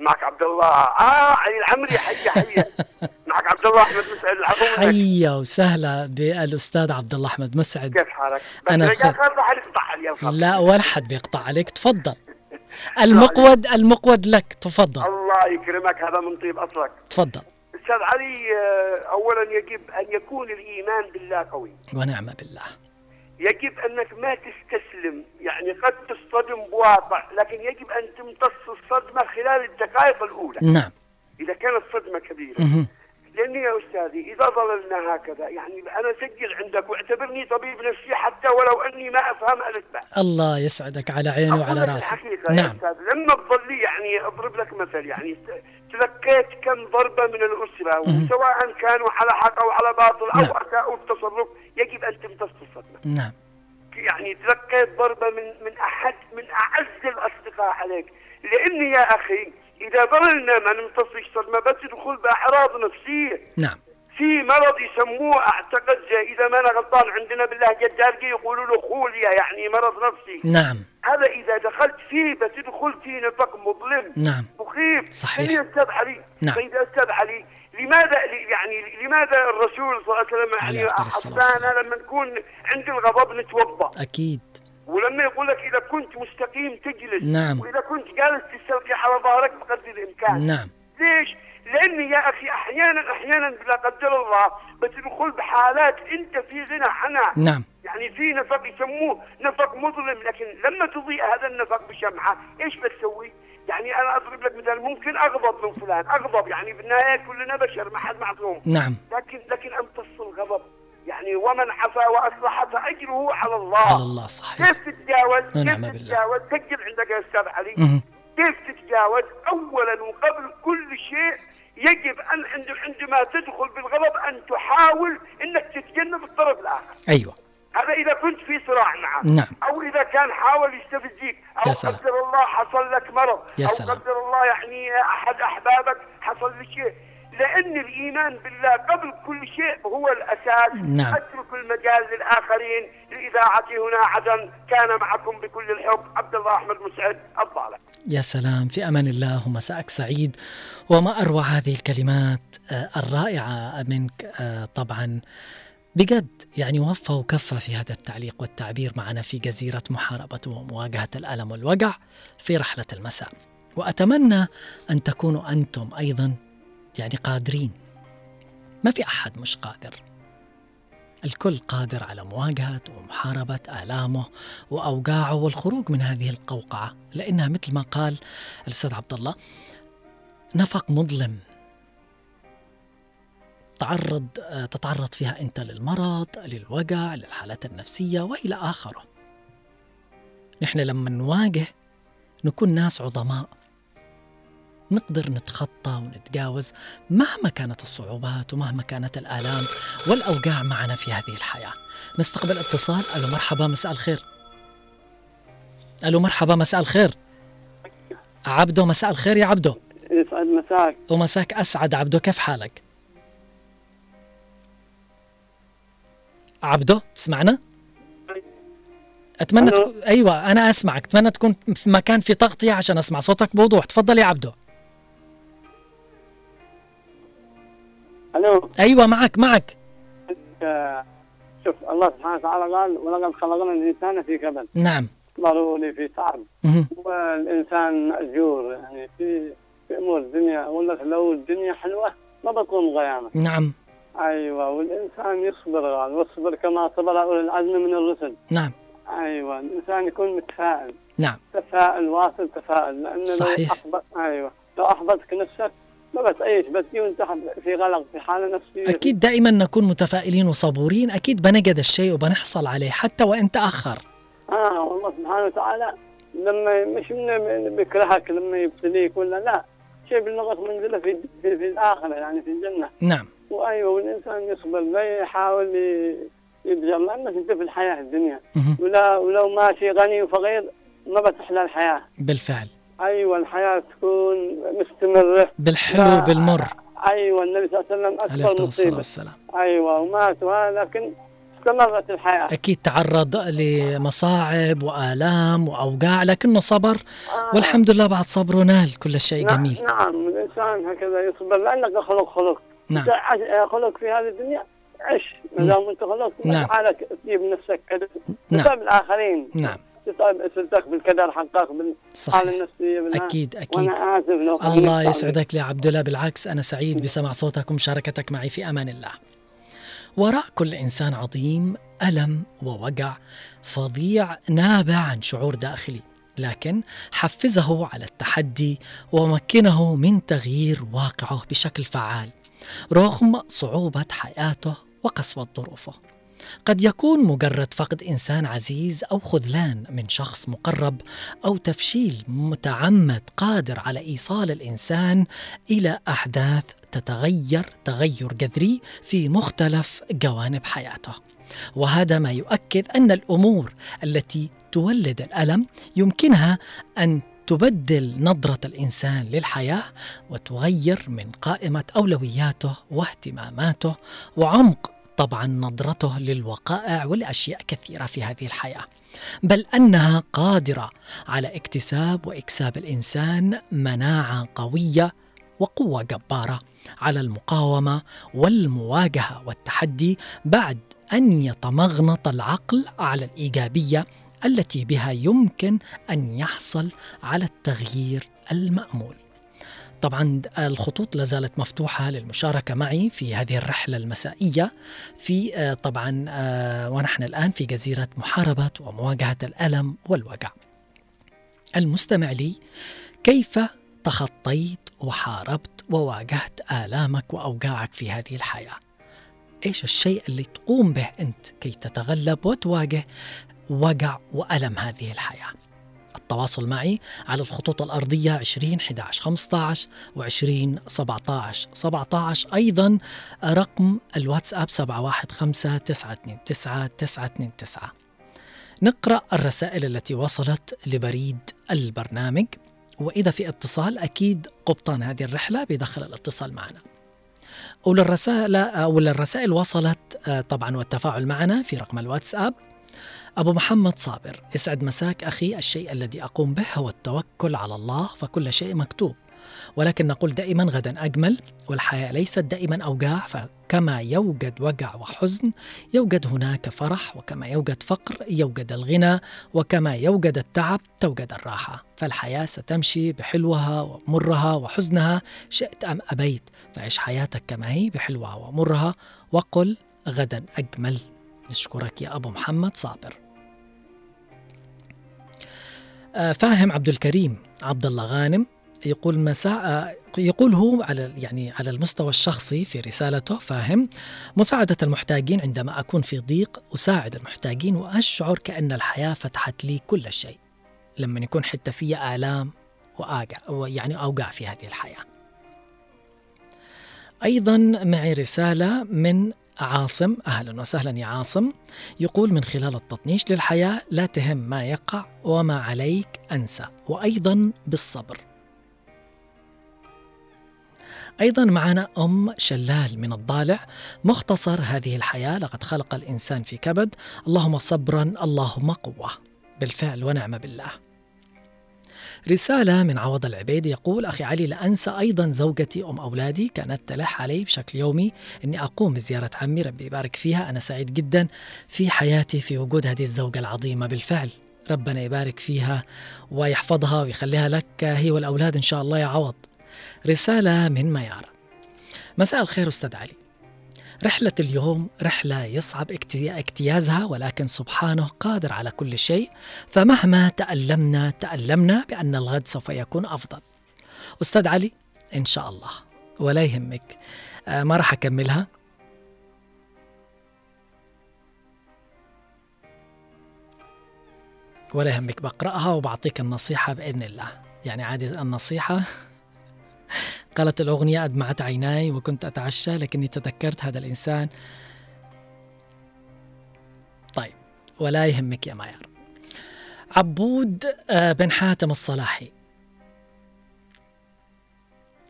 معك عبد الله. آه علي العمري حيا حيا معك عبد الله أحمد مسعد العفو. حيا وسهلا بالأستاذ عبد الله أحمد مسعد. كيف حالك؟ بس أنا رجال خ- خير راح يقطع علي يا صاحبي. لا ولا حد بيقطع عليك تفضل. المقود المقود لك تفضل. الله يكرمك هذا من طيب أصلك. تفضل. أستاذ علي آه، أولا يجب أن يكون الإيمان بالله قوي. ونعم بالله. يجب أنك ما تستسلم. يعني قد تصطدم بواقع لكن يجب أن تمتص الصدمة خلال الدقائق الأولى. نعم. إذا كانت صدمة كبيرة. مهم. لأني يا أستاذي إذا ظللنا هكذا يعني أنا سجل عندك واعتبرني طبيب نفسي حتى ولو أني ما أفهم ألف باء الله يسعدك على عيني وعلى راسي نعم. أستاذ لما تظل لي يعني أضرب لك مثل يعني تلقيت كم ضربة من الأسرة. وسواء كانوا على حق أو على باطل أو نعم. أساءوا التصرف يجب أن تمتص الصدمة. نعم. يعني تلقيت ضربة من من أحد من أعز الأصدقاء عليك. لأني يا أخي إذا ظللنا ما نمتصش صدمة بس تدخل بأعراض نفسية. نعم. في مرض يسموه أعتقد اذا ما أنا غلطان عندنا باللهجه الدارجه يقولوا له خوليا يعني مرض نفسي. نعم. هذا إذا دخلت فيه بتدخل في نطاق مظلم نعم. مخيف. صحيح. يا أستاذ علي نعم. يا أستاذ علي لماذا يعني لماذا الرسول صلى الله عليه وسلم عليه يعني حثانا لما نكون عند الغضب نتوضأ؟ أكيد. ولما يقول لك إذا كنت مستقيم تجلس. نعم. وإذا كنت جالس تستلقي على ظهرك بقدر الإمكان. نعم. ليش؟ لاني يا أخي أحيانا أحيانا لا قدر الله بتدخل بحالات أنت في غنى عنها نعم يعني في نفق يسموه نفق مظلم لكن لما تضيء هذا النفق بشمعة إيش بتسوي؟ يعني أنا أضرب لك مثال ممكن أغضب من فلان أغضب يعني بالنهايه كلنا بشر ما حد معصوم نعم لكن لكن أمتص الغضب يعني ومن عفا واصلح فاجره على الله على الله صحيح كيف تتجاوز؟ ونعم كيف. تتجاوز؟ سجل عندك يا أستاذ علي. كيف تتجاوز؟ اولا وقبل كل شيء يجب أن عند- عندما تدخل بالغضب أن تحاول إنك تتجنب الطرف الآخر، أيوة هذا إذا كنت في صراع معه نعم. أو إذا كان حاول يستفزك أو يا سلام. قدر الله حصل لك مرض يا أو سلام. قدر الله يعني أحد أحبابك حصل له شيء لأن الإيمان بالله قبل كل شيء هو الأساس. نعم. أترك المجال للاخرين الاذاعه هنا عدن كان معكم بكل الحب عبد الله أحمد مسعد الضالع. يا سلام. في أمان الله ومساءك سعيد. وما اروع هذه الكلمات آه، الرائعة منك آه، طبعا. بجد يعني وفى وكفى في هذا التعليق والتعبير معنا في جزيرة محاربة ومواجهة الألم والوجع في رحلة المساء. وأتمنى أن تكونوا أنتم أيضا يعني قادرين. ما في أحد مش قادر. الكل قادر على مواجهة ومحاربة آلامه واوجاعه والخروج من هذه القوقعة لأنها مثل ما قال الأستاذ عبد الله نفق مظلم. تعرض تتعرض فيها أنت للمرض للوجع للحالات النفسية وإلى آخره. نحن لما نواجه نكون ناس عظماء. نقدر نتخطى ونتجاوز مهما كانت الصعوبات ومهما كانت الآلام والأوجاع معنا في هذه الحياة. نستقبل اتصال. ألو مرحبا مساء الخير. ألو مرحبا مساء الخير. عبدو مساء الخير يا عبدو. يسعد مساك. ومساك أسعد. عبدو كيف حالك؟ عبدو تسمعنا؟ أتمنى ألو. تكون أيوة أنا أسمعك. أتمنى تكون في مكان في تغطية عشان أسمع صوتك بوضوح. تفضل يا عبدو. ألو؟ أيوة معك معك. آه، شوف الله سبحانه وتعالى قال ولقد خلقنا الإنسان في كبد نعم. ضروري في تعب مهم. والإنسان مأجور يعني في في امور الدنيا أقول لك لو الدنيا حلوة ما بتقوم قيامه نعم. أيوه والإنسان يصبر قال واصبر كما صبر اولي العزم من الرسل. نعم. أيوه الإنسان يكون متفائل. نعم. تفاؤل واصل تفاؤل لأنه صحيح. لو أحبط أيوه لو أحبطك نفسك ما بتعيش بتجي وانت في غلق في حالة نفسية. أكيد دائما نكون متفائلين وصبورين. أكيد بنجد الشيء وبنحصل عليه حتى وإن تأخر. آه والله سبحانه وتعالى لما مش من بيكرهك لما يبتليك ولا لا شيء باللغة منزله في, في, في الآخرة يعني في الجنة. نعم. وأيوة والإنسان يصبر لا يحاول يبذل لأنك أنت في الحياة الدنيا. ولا ولو ماشي غني وفقير ما بتحلى الحياة. بالفعل. أيوة الحياة تكون مستمرة. بالحلو بالمر. أيوة النبي صلى الله عليه وسلم الصلاة مصيبة. والسلام. أيوة ومات ولكن استمرت الحياة. أكيد تعرض لمصاعب وآلام وأوجاع لكنه صبر والحمد لله بعد صبره نال كل شيء نعم- جميل. نعم الإنسان هكذا يصبر لأنك خلق خلق. نعم. خلق في هذه الدنيا عش. ما دام أنت خلق نعم. حالك؟ تجيب نفسك كذا. نعم. الآخرين. نعم. اسرتك بالقدر حقك بالحاله صحيح. النفسية بالها. أكيد أكيد. وأنا آسف لو الله. يسعدك لي عبد الله. بالعكس أنا سعيد بسمع صوتك ومشاركتك معي في أمان الله. وراء كل إنسان عظيم ألم ووجع فظيع نابع عن شعور داخلي لكن حفزه على التحدي ومكنه من تغيير واقعه بشكل فعال رغم صعوبة حياته وقسوة ظروفه. قد يكون مجرد فقد إنسان عزيز أو خذلان من شخص مقرب أو تفشيل متعمد قادر على إيصال الإنسان إلى أحداث تتغير تغير جذري في مختلف جوانب حياته. وهذا ما يؤكد أن الأمور التي تولد الألم يمكنها أن تبدل نظرة الإنسان للحياة وتغير من قائمة أولوياته واهتماماته وعمق طبعا نظرته للوقائع ولأشياء كثيرة في هذه الحياة. بل أنها قادرة على اكتساب وإكساب الإنسان مناعة قوية وقوة جبارة على المقاومة والمواجهة والتحدي بعد أن يتمغنط العقل على الإيجابية التي بها يمكن أن يحصل على التغيير المأمول. طبعا الخطوط لا زالت مفتوحة للمشاركة معي في هذه الرحلة المسائية في آه، طبعا آه، ونحن الآن في جزيرة محاربة ومواجهة الألم والوجع. المستمع لي كيف تخطيت وحاربت وواجهت آلامك وأوجاعك في هذه الحياة؟ إيش الشيء اللي تقوم به أنت كي تتغلب وتواجه وجع وألم هذه الحياة؟ التواصل معي على الخطوط الأرضية 20 11 15 و 20 17 17 أيضا رقم الواتساب 715 929 929 نقرأ الرسائل التي وصلت لبريد البرنامج. وإذا في اتصال أكيد قبطان هذه الرحلة بيدخل الاتصال معنا. وللرسائل أو للرسائل وصلت آه، طبعا والتفاعل معنا في رقم الواتساب أبو محمد صابر يسعد مساك أخي الشيء الذي أقوم به هو التوكل على الله فكل شيء مكتوب. ولكن نقول دائما غدا أجمل والحياة ليست دائما أوجاع فكما يوجد وجع وحزن يوجد هناك فرح وكما يوجد فقر يوجد الغنى وكما يوجد التعب توجد الراحة. فالحياة ستمشي بحلوها ومرها وحزنها شئت أم أبيت فعيش حياتك كما هي بحلوها ومرها وقل غدا أجمل. نشكرك يا أبو محمد صابر. فاهم عبد الكريم عبد الله غانم يقول مساء آه، يقول هو على يعني على المستوى الشخصي في رسالته فاهم مساعدة المحتاجين عندما أكون في ضيق أساعد المحتاجين وأشعر كأن الحياة فتحت لي كل شيء لما يكون حتى في آلام وآجع يعني أوجع في هذه الحياة. أيضا معي رسالة من عاصم أهلا وسهلا يا عاصم يقول من خلال التطنيش للحياة لا تهم ما يقع وما عليك أنسى وأيضا بالصبر. أيضا معنا أم شلال من الضالع مختصر هذه الحياة لقد خلق الإنسان في كبد اللهم صبرا اللهم قوة. بالفعل ونعم بالله. رسالة من عوض العبيد يقول أخي علي لا أنسى أيضا زوجتي أم أولادي. كانت تلح علي بشكل يومي. أني أقوم بزيارة عمي. ربي يبارك فيها. أنا سعيد جدا في حياتي في وجود هذه الزوجة العظيمة بالفعل. ربنا يبارك فيها ويحفظها ويخليها لك. هي والأولاد إن شاء الله يا عوض. رسالة من ميار. مساء الخير أستاذ علي. رحلة اليوم رحلة يصعب اجتيازها ولكن سبحانه قادر على كل شيء. فمهما تألمنا تألمنا بأن الغد سوف يكون أفضل. أستاذ علي إن شاء الله. ولا يهمك. آه، ما راح أكملها؟ ولا يهمك. بقرأها وبعطيك النصيحة بإذن الله. يعني عادي النصيحة. قالت الأغنية أدمعت عيناي وكنت أتعشى لكني تذكرت هذا الإنسان. طيب ولا يهمك يا مايار. عبود آه، بن حاتم الصلاحي.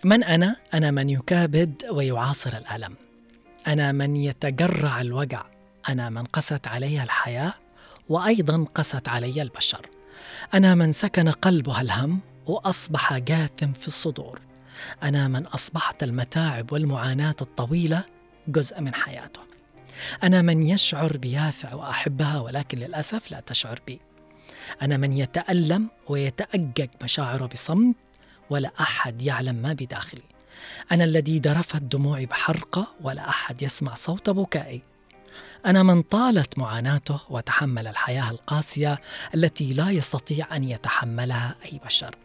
من أنا؟ أنا من يكابد ويعاصر الألم. أنا من يتجرع الوجع. أنا من قست علي الحياة وأيضا قست علي البشر. أنا من سكن قلبها الهم وأصبح جاثم في الصدور. أنا من أصبحت المتاعب والمعاناة الطويلة جزء من حياته. أنا من يشعر بيافع وأحبها ولكن للأسف لا تشعر بي. أنا من يتألم ويتأجج مشاعره بصمت ولا أحد يعلم ما بداخلي. أنا الذي درفت دموعي بحرقة ولا أحد يسمع صوت بكائي. أنا من طالت معاناته وتحمل الحياة القاسية التي لا يستطيع أن يتحملها أي بشر.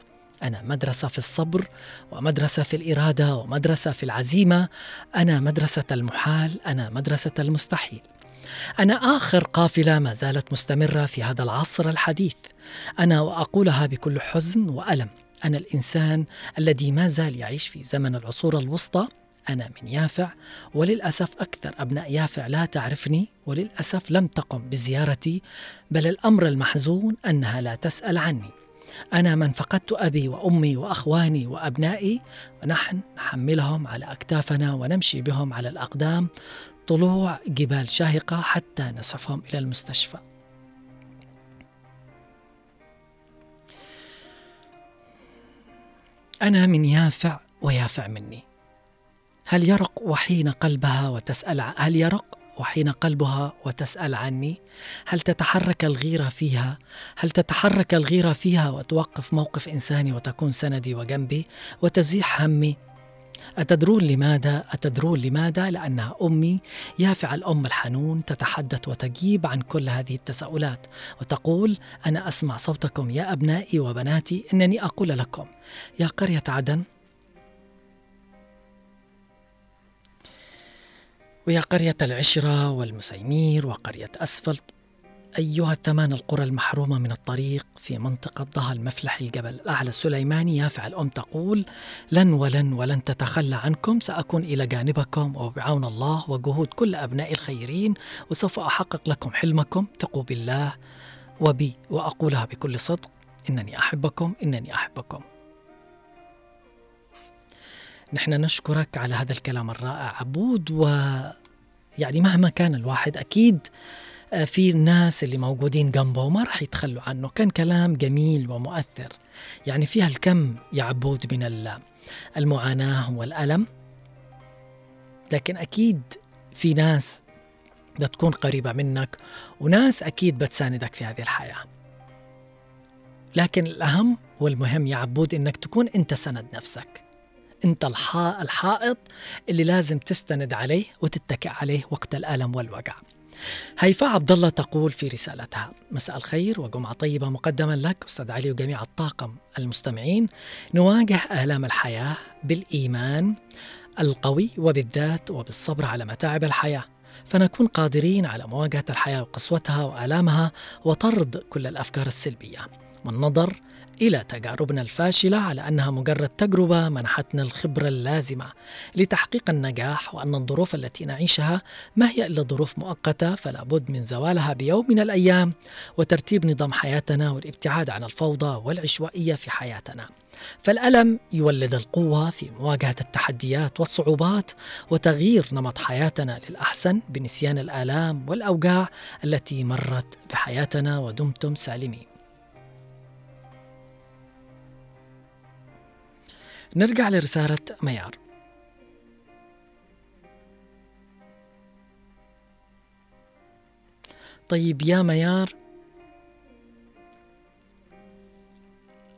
أنا مدرسة في الصبر ومدرسة في الإرادة ومدرسة في العزيمة. أنا مدرسة المحال أنا مدرسة المستحيل. أنا آخر قافلة ما زالت مستمرة في هذا العصر الحديث. أنا وأقولها بكل حزن وألم. أنا الإنسان الذي ما زال يعيش في زمن العصور الوسطى. أنا من يافع وللأسف أكثر أبناء يافع لا تعرفني وللأسف لم تقم بزيارتي. بل الأمر المحزون أنها لا تسأل عني. أنا من فقدت أبي وأمي وأخواني وأبنائي ونحن نحملهم على أكتافنا ونمشي بهم على الأقدام طلوع جبال شاهقة حتى نسعفهم إلى المستشفى. أنا من يافع ويافع مني. هل يرق وحين قلبها وتسأل هل يرق وحين قلبها وتسأل عني هل تتحرك الغيرة فيها هل تتحرك الغيرة فيها وتوقف موقف إنساني وتكون سندي وجنبي وتزيح همي أتدرون لماذا؟ أتدرون لماذا؟ لأنها أمي يافع الأم الحنون تتحدث وتجيب عن كل هذه التساؤلات وتقول أنا أسمع صوتكم يا أبنائي وبناتي إنني أقول لكم يا قرية عدن ويا قرية العشرة والمسيمير وقرية أسفلت أيها الثمان القرى المحرومة من الطريق في منطقة ضها المفلح الجبل الأعلى السليماني يافع الأم تقول لن ولن ولن تتخلى عنكم سأكون إلى جانبكم وبعون الله وجهود كل أبناء الخيرين وسوف أحقق لكم حلمكم ثقوا بالله وبي وأقولها بكل صدق إنني أحبكم إنني أحبكم. نحن نشكرك على هذا الكلام الرائع. عبود و يعني مهما كان الواحد أكيد آه، في الناس اللي موجودين جنبه ما راح يتخلوا عنه. كان كلام جميل ومؤثر. يعني فيها الكم يا عبود من المعاناة والألم. لكن أكيد في ناس بتكون قريبة منك وناس أكيد بتساندك في هذه الحياة. لكن الأهم والمهم يا عبود إنك تكون أنت سند نفسك. أنت الحائط اللي لازم تستند عليه وتتكئ عليه وقت الألم والوجع. هيفاء عبد الله تقول في رسالتها مساء الخير وجمعة طيبة مقدما لك أستاذ علي وجميع الطاقم المستمعين. نواجه آلام الحياة بالإيمان القوي وبالذات وبالصبر على متاعب الحياة. فنكون قادرين على مواجهة الحياة وقسوتها وآلامها وطرد كل الأفكار السلبية. والنظر إلى تجاربنا الفاشلة على أنها مجرد تجربة منحتنا الخبرة اللازمة لتحقيق النجاح وأن الظروف التي نعيشها ما هي إلا ظروف مؤقتة فلا بد من زوالها بيوم من الأيام وترتيب نظام حياتنا والابتعاد عن الفوضى والعشوائية في حياتنا. فالألم يولد القوة في مواجهة التحديات والصعوبات وتغيير نمط حياتنا للأحسن بنسيان الآلام والأوجاع التي مرت بحياتنا ودمتم سالمين. نرجع لرسالة ميار. طيب يا ميار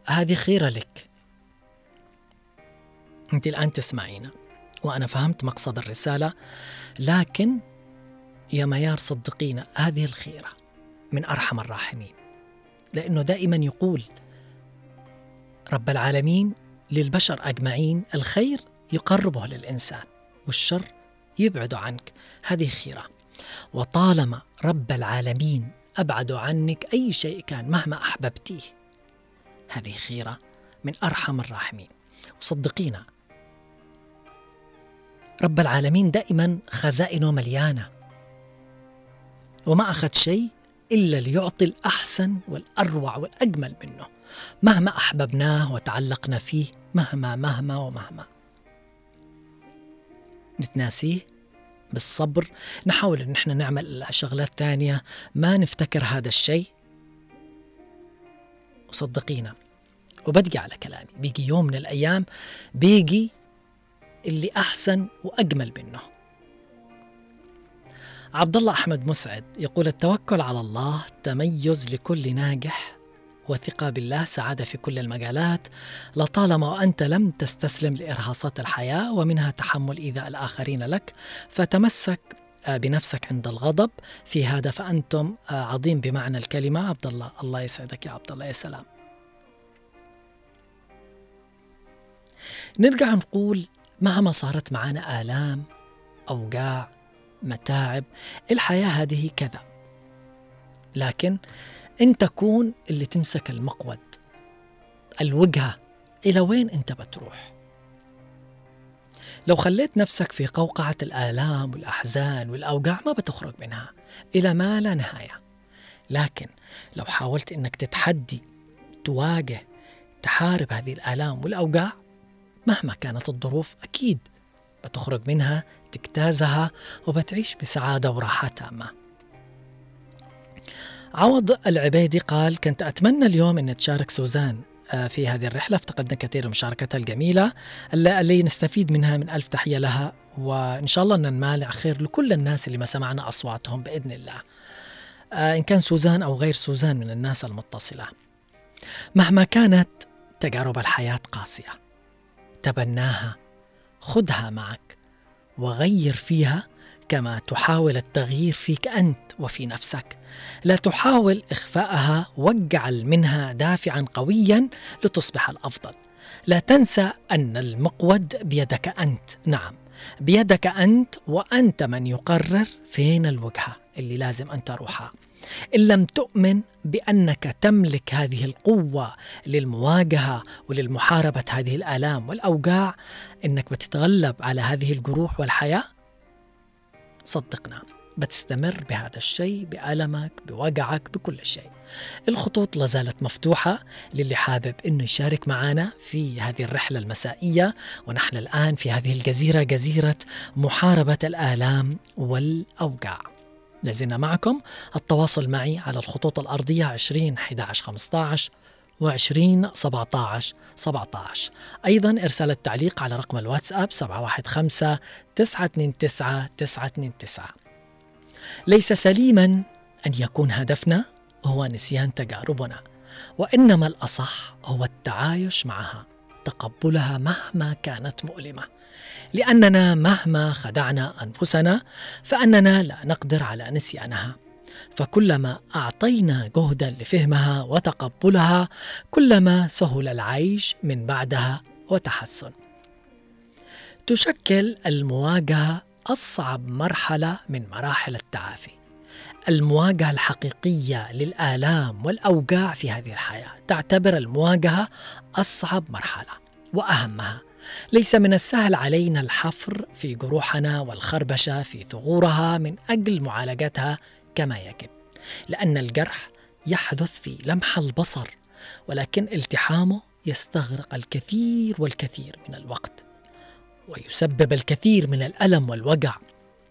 هذه خيرة لك. أنت الآن تسمعينا وأنا فهمت مقصد الرسالة لكن يا ميار صدقينا هذه الخيرة من أرحم الراحمين. لأنه دائما يقول رب العالمين للبشر أجمعين الخير يقربه للإنسان والشر يبعد عنك. هذه خيرة. وطالما رب العالمين أبعد عنك أي شيء كان مهما أحببتيه. هذه خيرة من أرحم الراحمين. وصدقينا رب العالمين دائما خزائنه مليانة. وما أخذ شيء إلا ليعطي الأحسن والأروع والأجمل منه. مهما أحببناه وتعلقنا فيه مهما مهما ومهما. نتناسيه بالصبر. نحاول إن إحنا نعمل شغلات ثانية. ما نفتكر هذا الشيء. وصدقينا وبدقي على كلامي. بيجي يوم من الأيام بيجي اللي أحسن وأجمل منه. عبد الله أحمد مسعد يقول التوكل على الله تميز لكل ناجح. وثقة بالله سعادة في كل المجالات. لطالما وأنت لم تستسلم لإرهاصات الحياة ومنها تحمل إيذاء الآخرين لك فتمسك آه، بنفسك عند الغضب. في هذا فأنتم آه، عظيم بمعنى الكلمة. عبد الله الله يسعدك يا عبد الله يا سلام. نرجع نقول مهما صارت معنا آلام أوجاع متاعب الحياة هذه كذا. لكن أنت كون اللي تمسك المقود الوجهة إلى وين أنت بتروح؟ لو خليت نفسك في قوقعة الآلام والأحزان والأوجاع ما بتخرج منها إلى ما لا نهاية. لكن لو حاولت أنك تتحدي تواجه تحارب هذه الآلام والأوجاع مهما كانت الظروف أكيد بتخرج منها تجتازها وبتعيش بسعادة وراحة تامة. عوض العبيدي قال كنت أتمنى اليوم أن تشارك سوزان آه، في هذه الرحلة. افتقدنا كثير مشاركتها الجميلة اللي نستفيد منها من ألف تحية لها. وإن شاء الله أن خير لكل الناس اللي ما سمعنا أصواتهم بإذن الله. آه، إن كان سوزان أو غير سوزان من الناس المتصلة. مهما كانت تجارب الحياة قاسية. تبناها خذها معك وغير فيها كما تحاول التغيير فيك أنت وفي نفسك. لا تحاول إخفاءها واجعل منها دافعا قويا لتصبح الأفضل. لا تنسى أن المقود بيدك أنت. نعم بيدك أنت وأنت من يقرر فين الوجهة اللي لازم أن تروحها. إن لم تؤمن بأنك تملك هذه القوة للمواجهة وللمحاربة هذه الآلام والأوجاع إنك بتتغلب على هذه الجروح والحياة. صدقنا بتستمر بهذا الشيء بألمك بوجعك بكل شيء. الخطوط لازالت مفتوحة للي حابب أنه يشارك معنا في هذه الرحلة المسائية ونحن الآن في هذه الجزيرة جزيرة محاربة الآلام والأوجاع. لازلنا معكم. التواصل معي على الخطوط الأرضية 20 11 15 و20 17 17 أيضا إرسال التعليق على رقم الواتساب 715 929 929 ليس سليما أن يكون هدفنا هو نسيان تجاربنا وإنما الأصح هو التعايش معها تقبلها مهما كانت مؤلمة. لأننا مهما خدعنا أنفسنا فأننا لا نقدر على نسيانها. فكلما أعطينا جهدا لفهمها وتقبلها كلما سهل العيش من بعدها وتحسن. تشكل المواجهة أصعب مرحلة من مراحل التعافي. المواجهة الحقيقية للآلام والأوجاع في هذه الحياة تعتبر المواجهة أصعب مرحلة وأهمها. ليس من السهل علينا الحفر في جروحنا والخربشة في ثغورها من أجل معالجتها كما يجب لأن الجرح يحدث في لمح البصر ولكن التحامه يستغرق الكثير والكثير من الوقت ويسبب الكثير من الألم والوجع.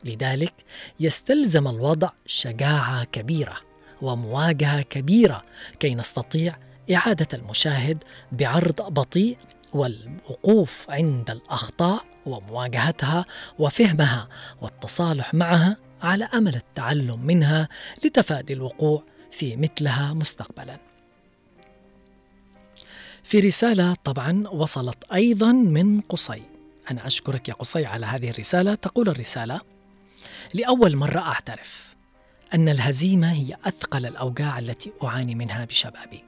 لذلك يستلزم الوضع شجاعة كبيرة ومواجهة كبيرة كي نستطيع إعادة المشاهد بعرض بطيء والوقوف عند الأخطاء ومواجهتها وفهمها والتصالح معها على أمل التعلم منها لتفادي الوقوع في مثلها مستقبلا. في رسالة طبعا وصلت أيضا من قصي. أنا أشكرك يا قصي على هذه الرسالة، تقول الرسالة: لأول مرة أعترف أن الهزيمة هي أثقل الأوجاع التي أعاني منها بشبابي.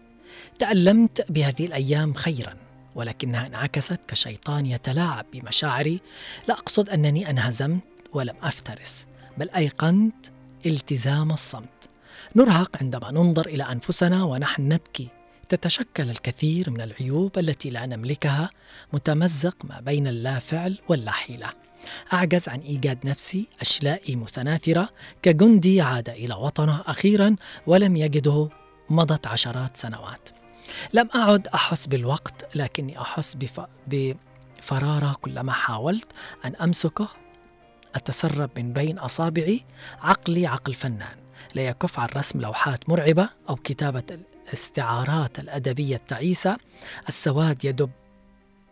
تألمت بهذه الأيام خيرا ولكنها انعكست كشيطان يتلاعب بمشاعري لا أقصد أنني انهزمت ولم أفترس بل أيقنت التزام الصمت. نرهق عندما ننظر إلى أنفسنا ونحن نبكي. تتشكل الكثير من العيوب التي لا نملكها متمزق ما بين اللا فعل واللا حيله أعجز عن إيجاد نفسي اشلائي متناثرة كجندي عاد إلى وطنه أخيرا ولم يجده مضت عشرات سنوات. لم أعد أحس بالوقت لكني أحس بف... بفرارة كلما حاولت أن أمسكه أتسرب من بين أصابعي؟ عقلي عقل فنان. لا يكف عن رسم لوحات مرعبة أو كتابة الاستعارات الأدبية التعيسة. السواد يدب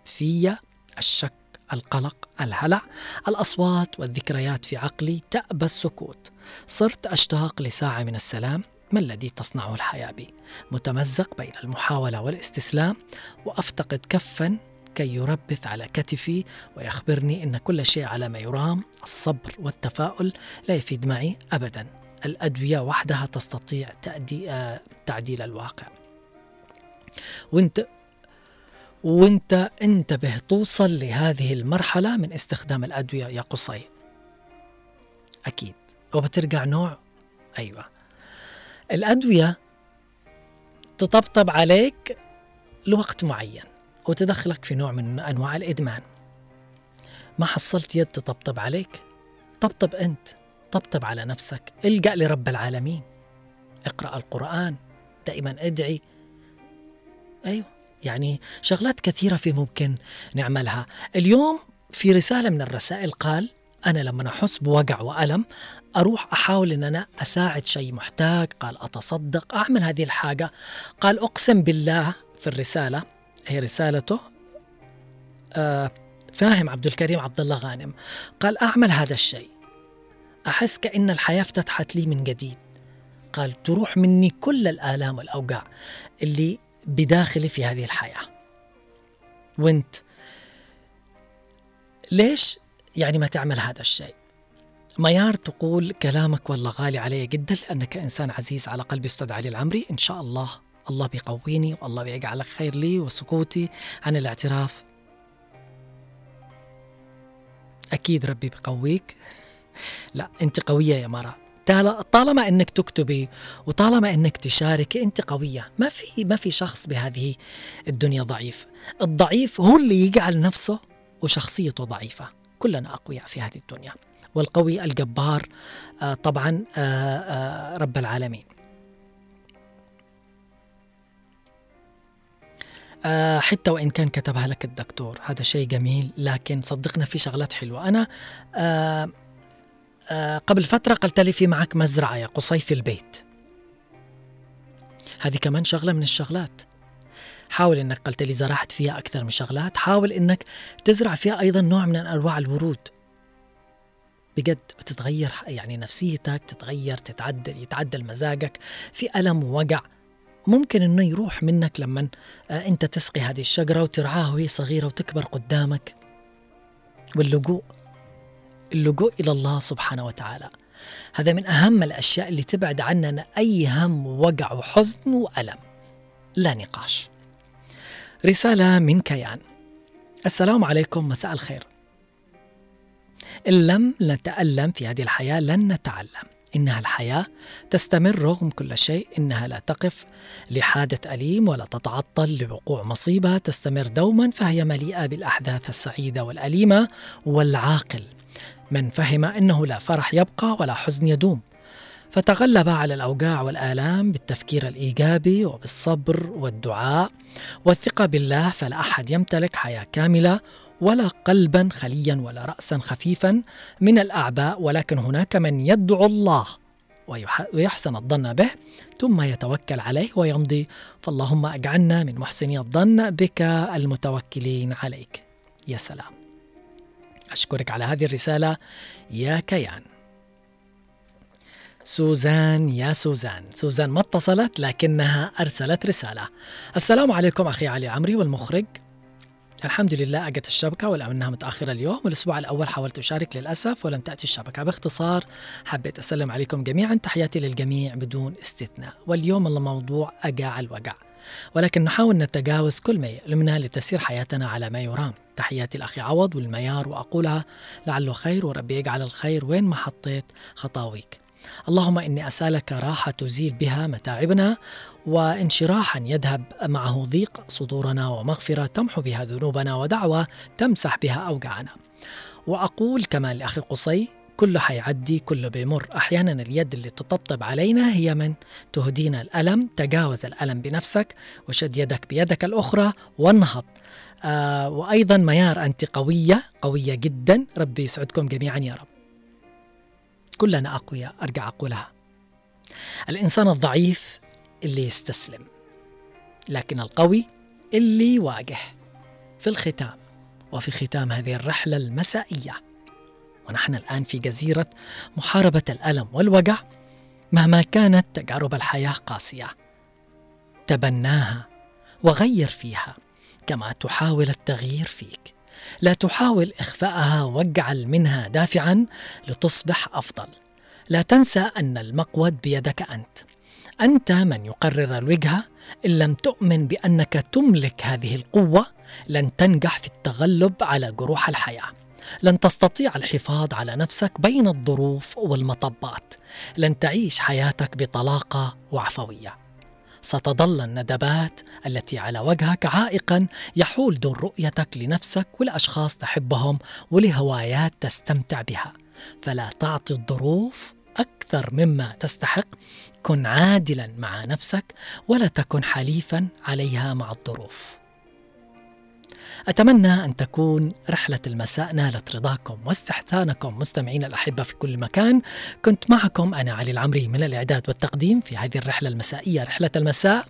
في الشك القلق الهلع. الأصوات والذكريات في عقلي تأبى السكوت. صرت أشتاق لساعة من السلام. ما الذي تصنعه الحياة بي؟ متمزق بين المحاولة والاستسلام. وأفتقد كفا كي يربث على كتفي ويخبرني إن كل شيء على ما يرام الصبر والتفاؤل لا يفيد معي ابدا. الأدوية وحدها تستطيع آه، تعديل الواقع. وانت وانت انتبه توصل لهذه المرحلة من استخدام الأدوية يا قصي. أكيد. وبترجع نوع؟ أيوه. الأدوية تطبطب عليك لوقت معين. وتدخلك في نوع من أنواع الإدمان. ما حصلت يد تطبطب عليك؟ طبطب أنت طبطب على نفسك. الجأ لرب العالمين. اقرأ القرآن دائما ادعي. أيوه يعني شغلات كثيرة في ممكن نعملها. اليوم في رسالة من الرسائل قال أنا لما أحس بوجع وألم أروح أحاول إن أنا أساعد شيء محتاج. قال أتصدق أعمل هذه الحاجة. قال أقسم بالله في الرسالة هي رسالته آه فاهم عبد الكريم عبد الله غانم. قال أعمل هذا الشيء. أحس كأن الحياة فتحت لي من جديد. قال تروح مني كل الآلام والاوجاع اللي بداخلي في هذه الحياة. وانت ليش يعني ما تعمل هذا الشيء؟ ميار تقول كلامك والله غالي علي جدا لأنك إنسان عزيز على قلبي أستاذ علي العمري. إن شاء الله الله بيقويني والله بيجعلك خير لي وسكوتي عن الاعتراف. أكيد ربي بيقويك. لا أنت قوية يا مرة. طالما إنك تكتبي وطالما إنك تشاركي أنت قوية. ما في ما في شخص بهذه الدنيا ضعيف. الضعيف هو اللي يجعل نفسه وشخصيته ضعيفة. كلنا أقوياء في هذه الدنيا. والقوي الجبار آه، طبعا آه، آه، رب العالمين. حتى وإن كان كتبها لك الدكتور. هذا شيء جميل لكن صدقنا في شغلات حلوة. أنا قبل فترة قلت لي في معك مزرعة يا قصي في البيت. هذه كمان شغلة من الشغلات. حاول إنك قلت لي زرعت فيها أكثر من شغلات. حاول إنك تزرع فيها أيضا نوع من أنواع الورود. بجد بتتغير يعني نفسيتك تتغير تتعدل يتعدل مزاجك. في ألم ووجع. ممكن إنه يروح منك لما آه، أنت تسقي هذه الشجرة وترعاها وهي صغيرة وتكبر قدامك. واللجوء اللجوء إلى الله سبحانه وتعالى. هذا من أهم الأشياء اللي تبعد عننا أي هم ووجع وحزن وألم. لا نقاش. رسالة من كيان. السلام عليكم مساء الخير. إن لم نتألم في هذه الحياة لن نتعلم. إنها الحياة تستمر رغم كل شيء إنها لا تقف لحادة أليم ولا تتعطل لوقوع مصيبة تستمر دوما فهي مليئة بالأحداث السعيدة والأليمة والعاقل. من فهم أنه لا فرح يبقى ولا حزن يدوم. فتغلب على الأوجاع والآلام بالتفكير الإيجابي وبالصبر والدعاء والثقة بالله فلا أحد يمتلك حياة كاملة ولا قلبا خليا ولا راسا خفيفا من الأعباء ولكن هناك من يدعو الله ويحسن الظن به ثم يتوكل عليه ويمضي. فاللهم اجعلنا من محسني الظن بك المتوكلين عليك. يا سلام. أشكرك على هذه الرسالة. يا كيان. سوزان يا سوزان. سوزان ما اتصلت لكنها أرسلت رسالة. السلام عليكم أخي علي عمري والمخرج. الحمد لله أجت الشبكة ولو أنها متأخرة اليوم والأسبوع الأول حاولت أشارك للأسف ولم تأتي الشبكة. باختصار حبيت أسلم عليكم جميعا تحياتي للجميع بدون استثناء. واليوم الموضوع أجاع الوجع. ولكن نحاول نتجاوز كل ما يؤلمنا لتسير حياتنا على ما يرام. تحياتي الأخي عوض والميار وأقولها لعله خير وربي يجعل الخير وين ما حطيت خطاويك. اللهم إني أسألك راحة تزيل بها متاعبنا وانشراحا يذهب معه ضيق صدورنا ومغفرة تمحو بها ذنوبنا ودعوة تمسح بها أوجعنا وأقول كمان لأخي قصي كله حيعدي كله بيمر. أحيانا اليد اللي تطبطب علينا هي من تهدينا الألم تجاوز الألم بنفسك وشد يدك بيدك الأخرى وانهض آه وأيضا ميار أنت قوية قوية جدا. ربي يسعدكم جميعا يا رب. كلنا أقوياء أرجع أقولها. الإنسان الضعيف اللي يستسلم. لكن القوي اللي يواجه. في الختام. وفي ختام هذه الرحلة المسائية. ونحن الآن في جزيرة محاربة الألم والوجع. مهما كانت تجارب الحياة قاسية. تبناها وغير فيها. كما تحاول التغيير فيك. لا تحاول إخفاءها واجعل منها دافعا لتصبح أفضل. لا تنسى أن المقود بيدك أنت. أنت من يقرر الوجهه إن لم تؤمن بأنك تملك هذه القوة لن تنجح في التغلب على جروح الحياة. لن تستطيع الحفاظ على نفسك بين الظروف والمطبات. لن تعيش حياتك بطلاقة وعفوية. ستظل الندبات التي على وجهك عائقا يحول دون رؤيتك لنفسك ولاشخاص تحبهم ولهوايات تستمتع بها. فلا تعطي الظروف أكثر مما تستحق كن عادلا مع نفسك ولا تكن حليفا عليها مع الظروف. أتمنى أن تكون رحلة المساء نالت رضاكم واستحسانكم مستمعين الأحبة في كل مكان. كنت معكم أنا علي العمري من الإعداد والتقديم في هذه الرحلة المسائية رحلة المساء.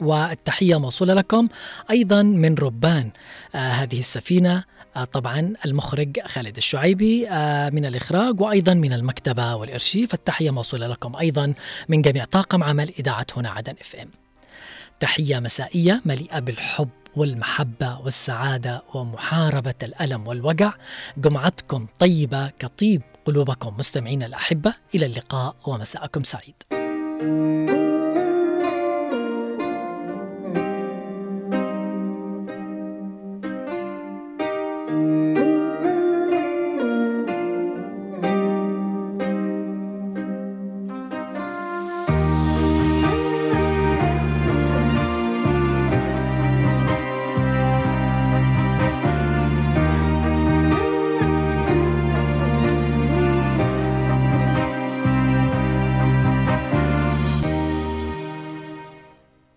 والتحية موصولة لكم أيضا من ربان آه هذه السفينة آه طبعا المخرج خالد الشعيبي آه من الإخراج وأيضا من المكتبة والإرشيف. التحية موصولة لكم أيضا من جميع طاقم عمل إذاعة هنا عدن إف إم. تحية مسائية مليئة بالحب والمحبة والسعادة ومحاربة الألم والوجع. جمعتكم طيبة كطيب قلوبكم مستمعين الأحبة. إلى اللقاء ومساءكم سعيد.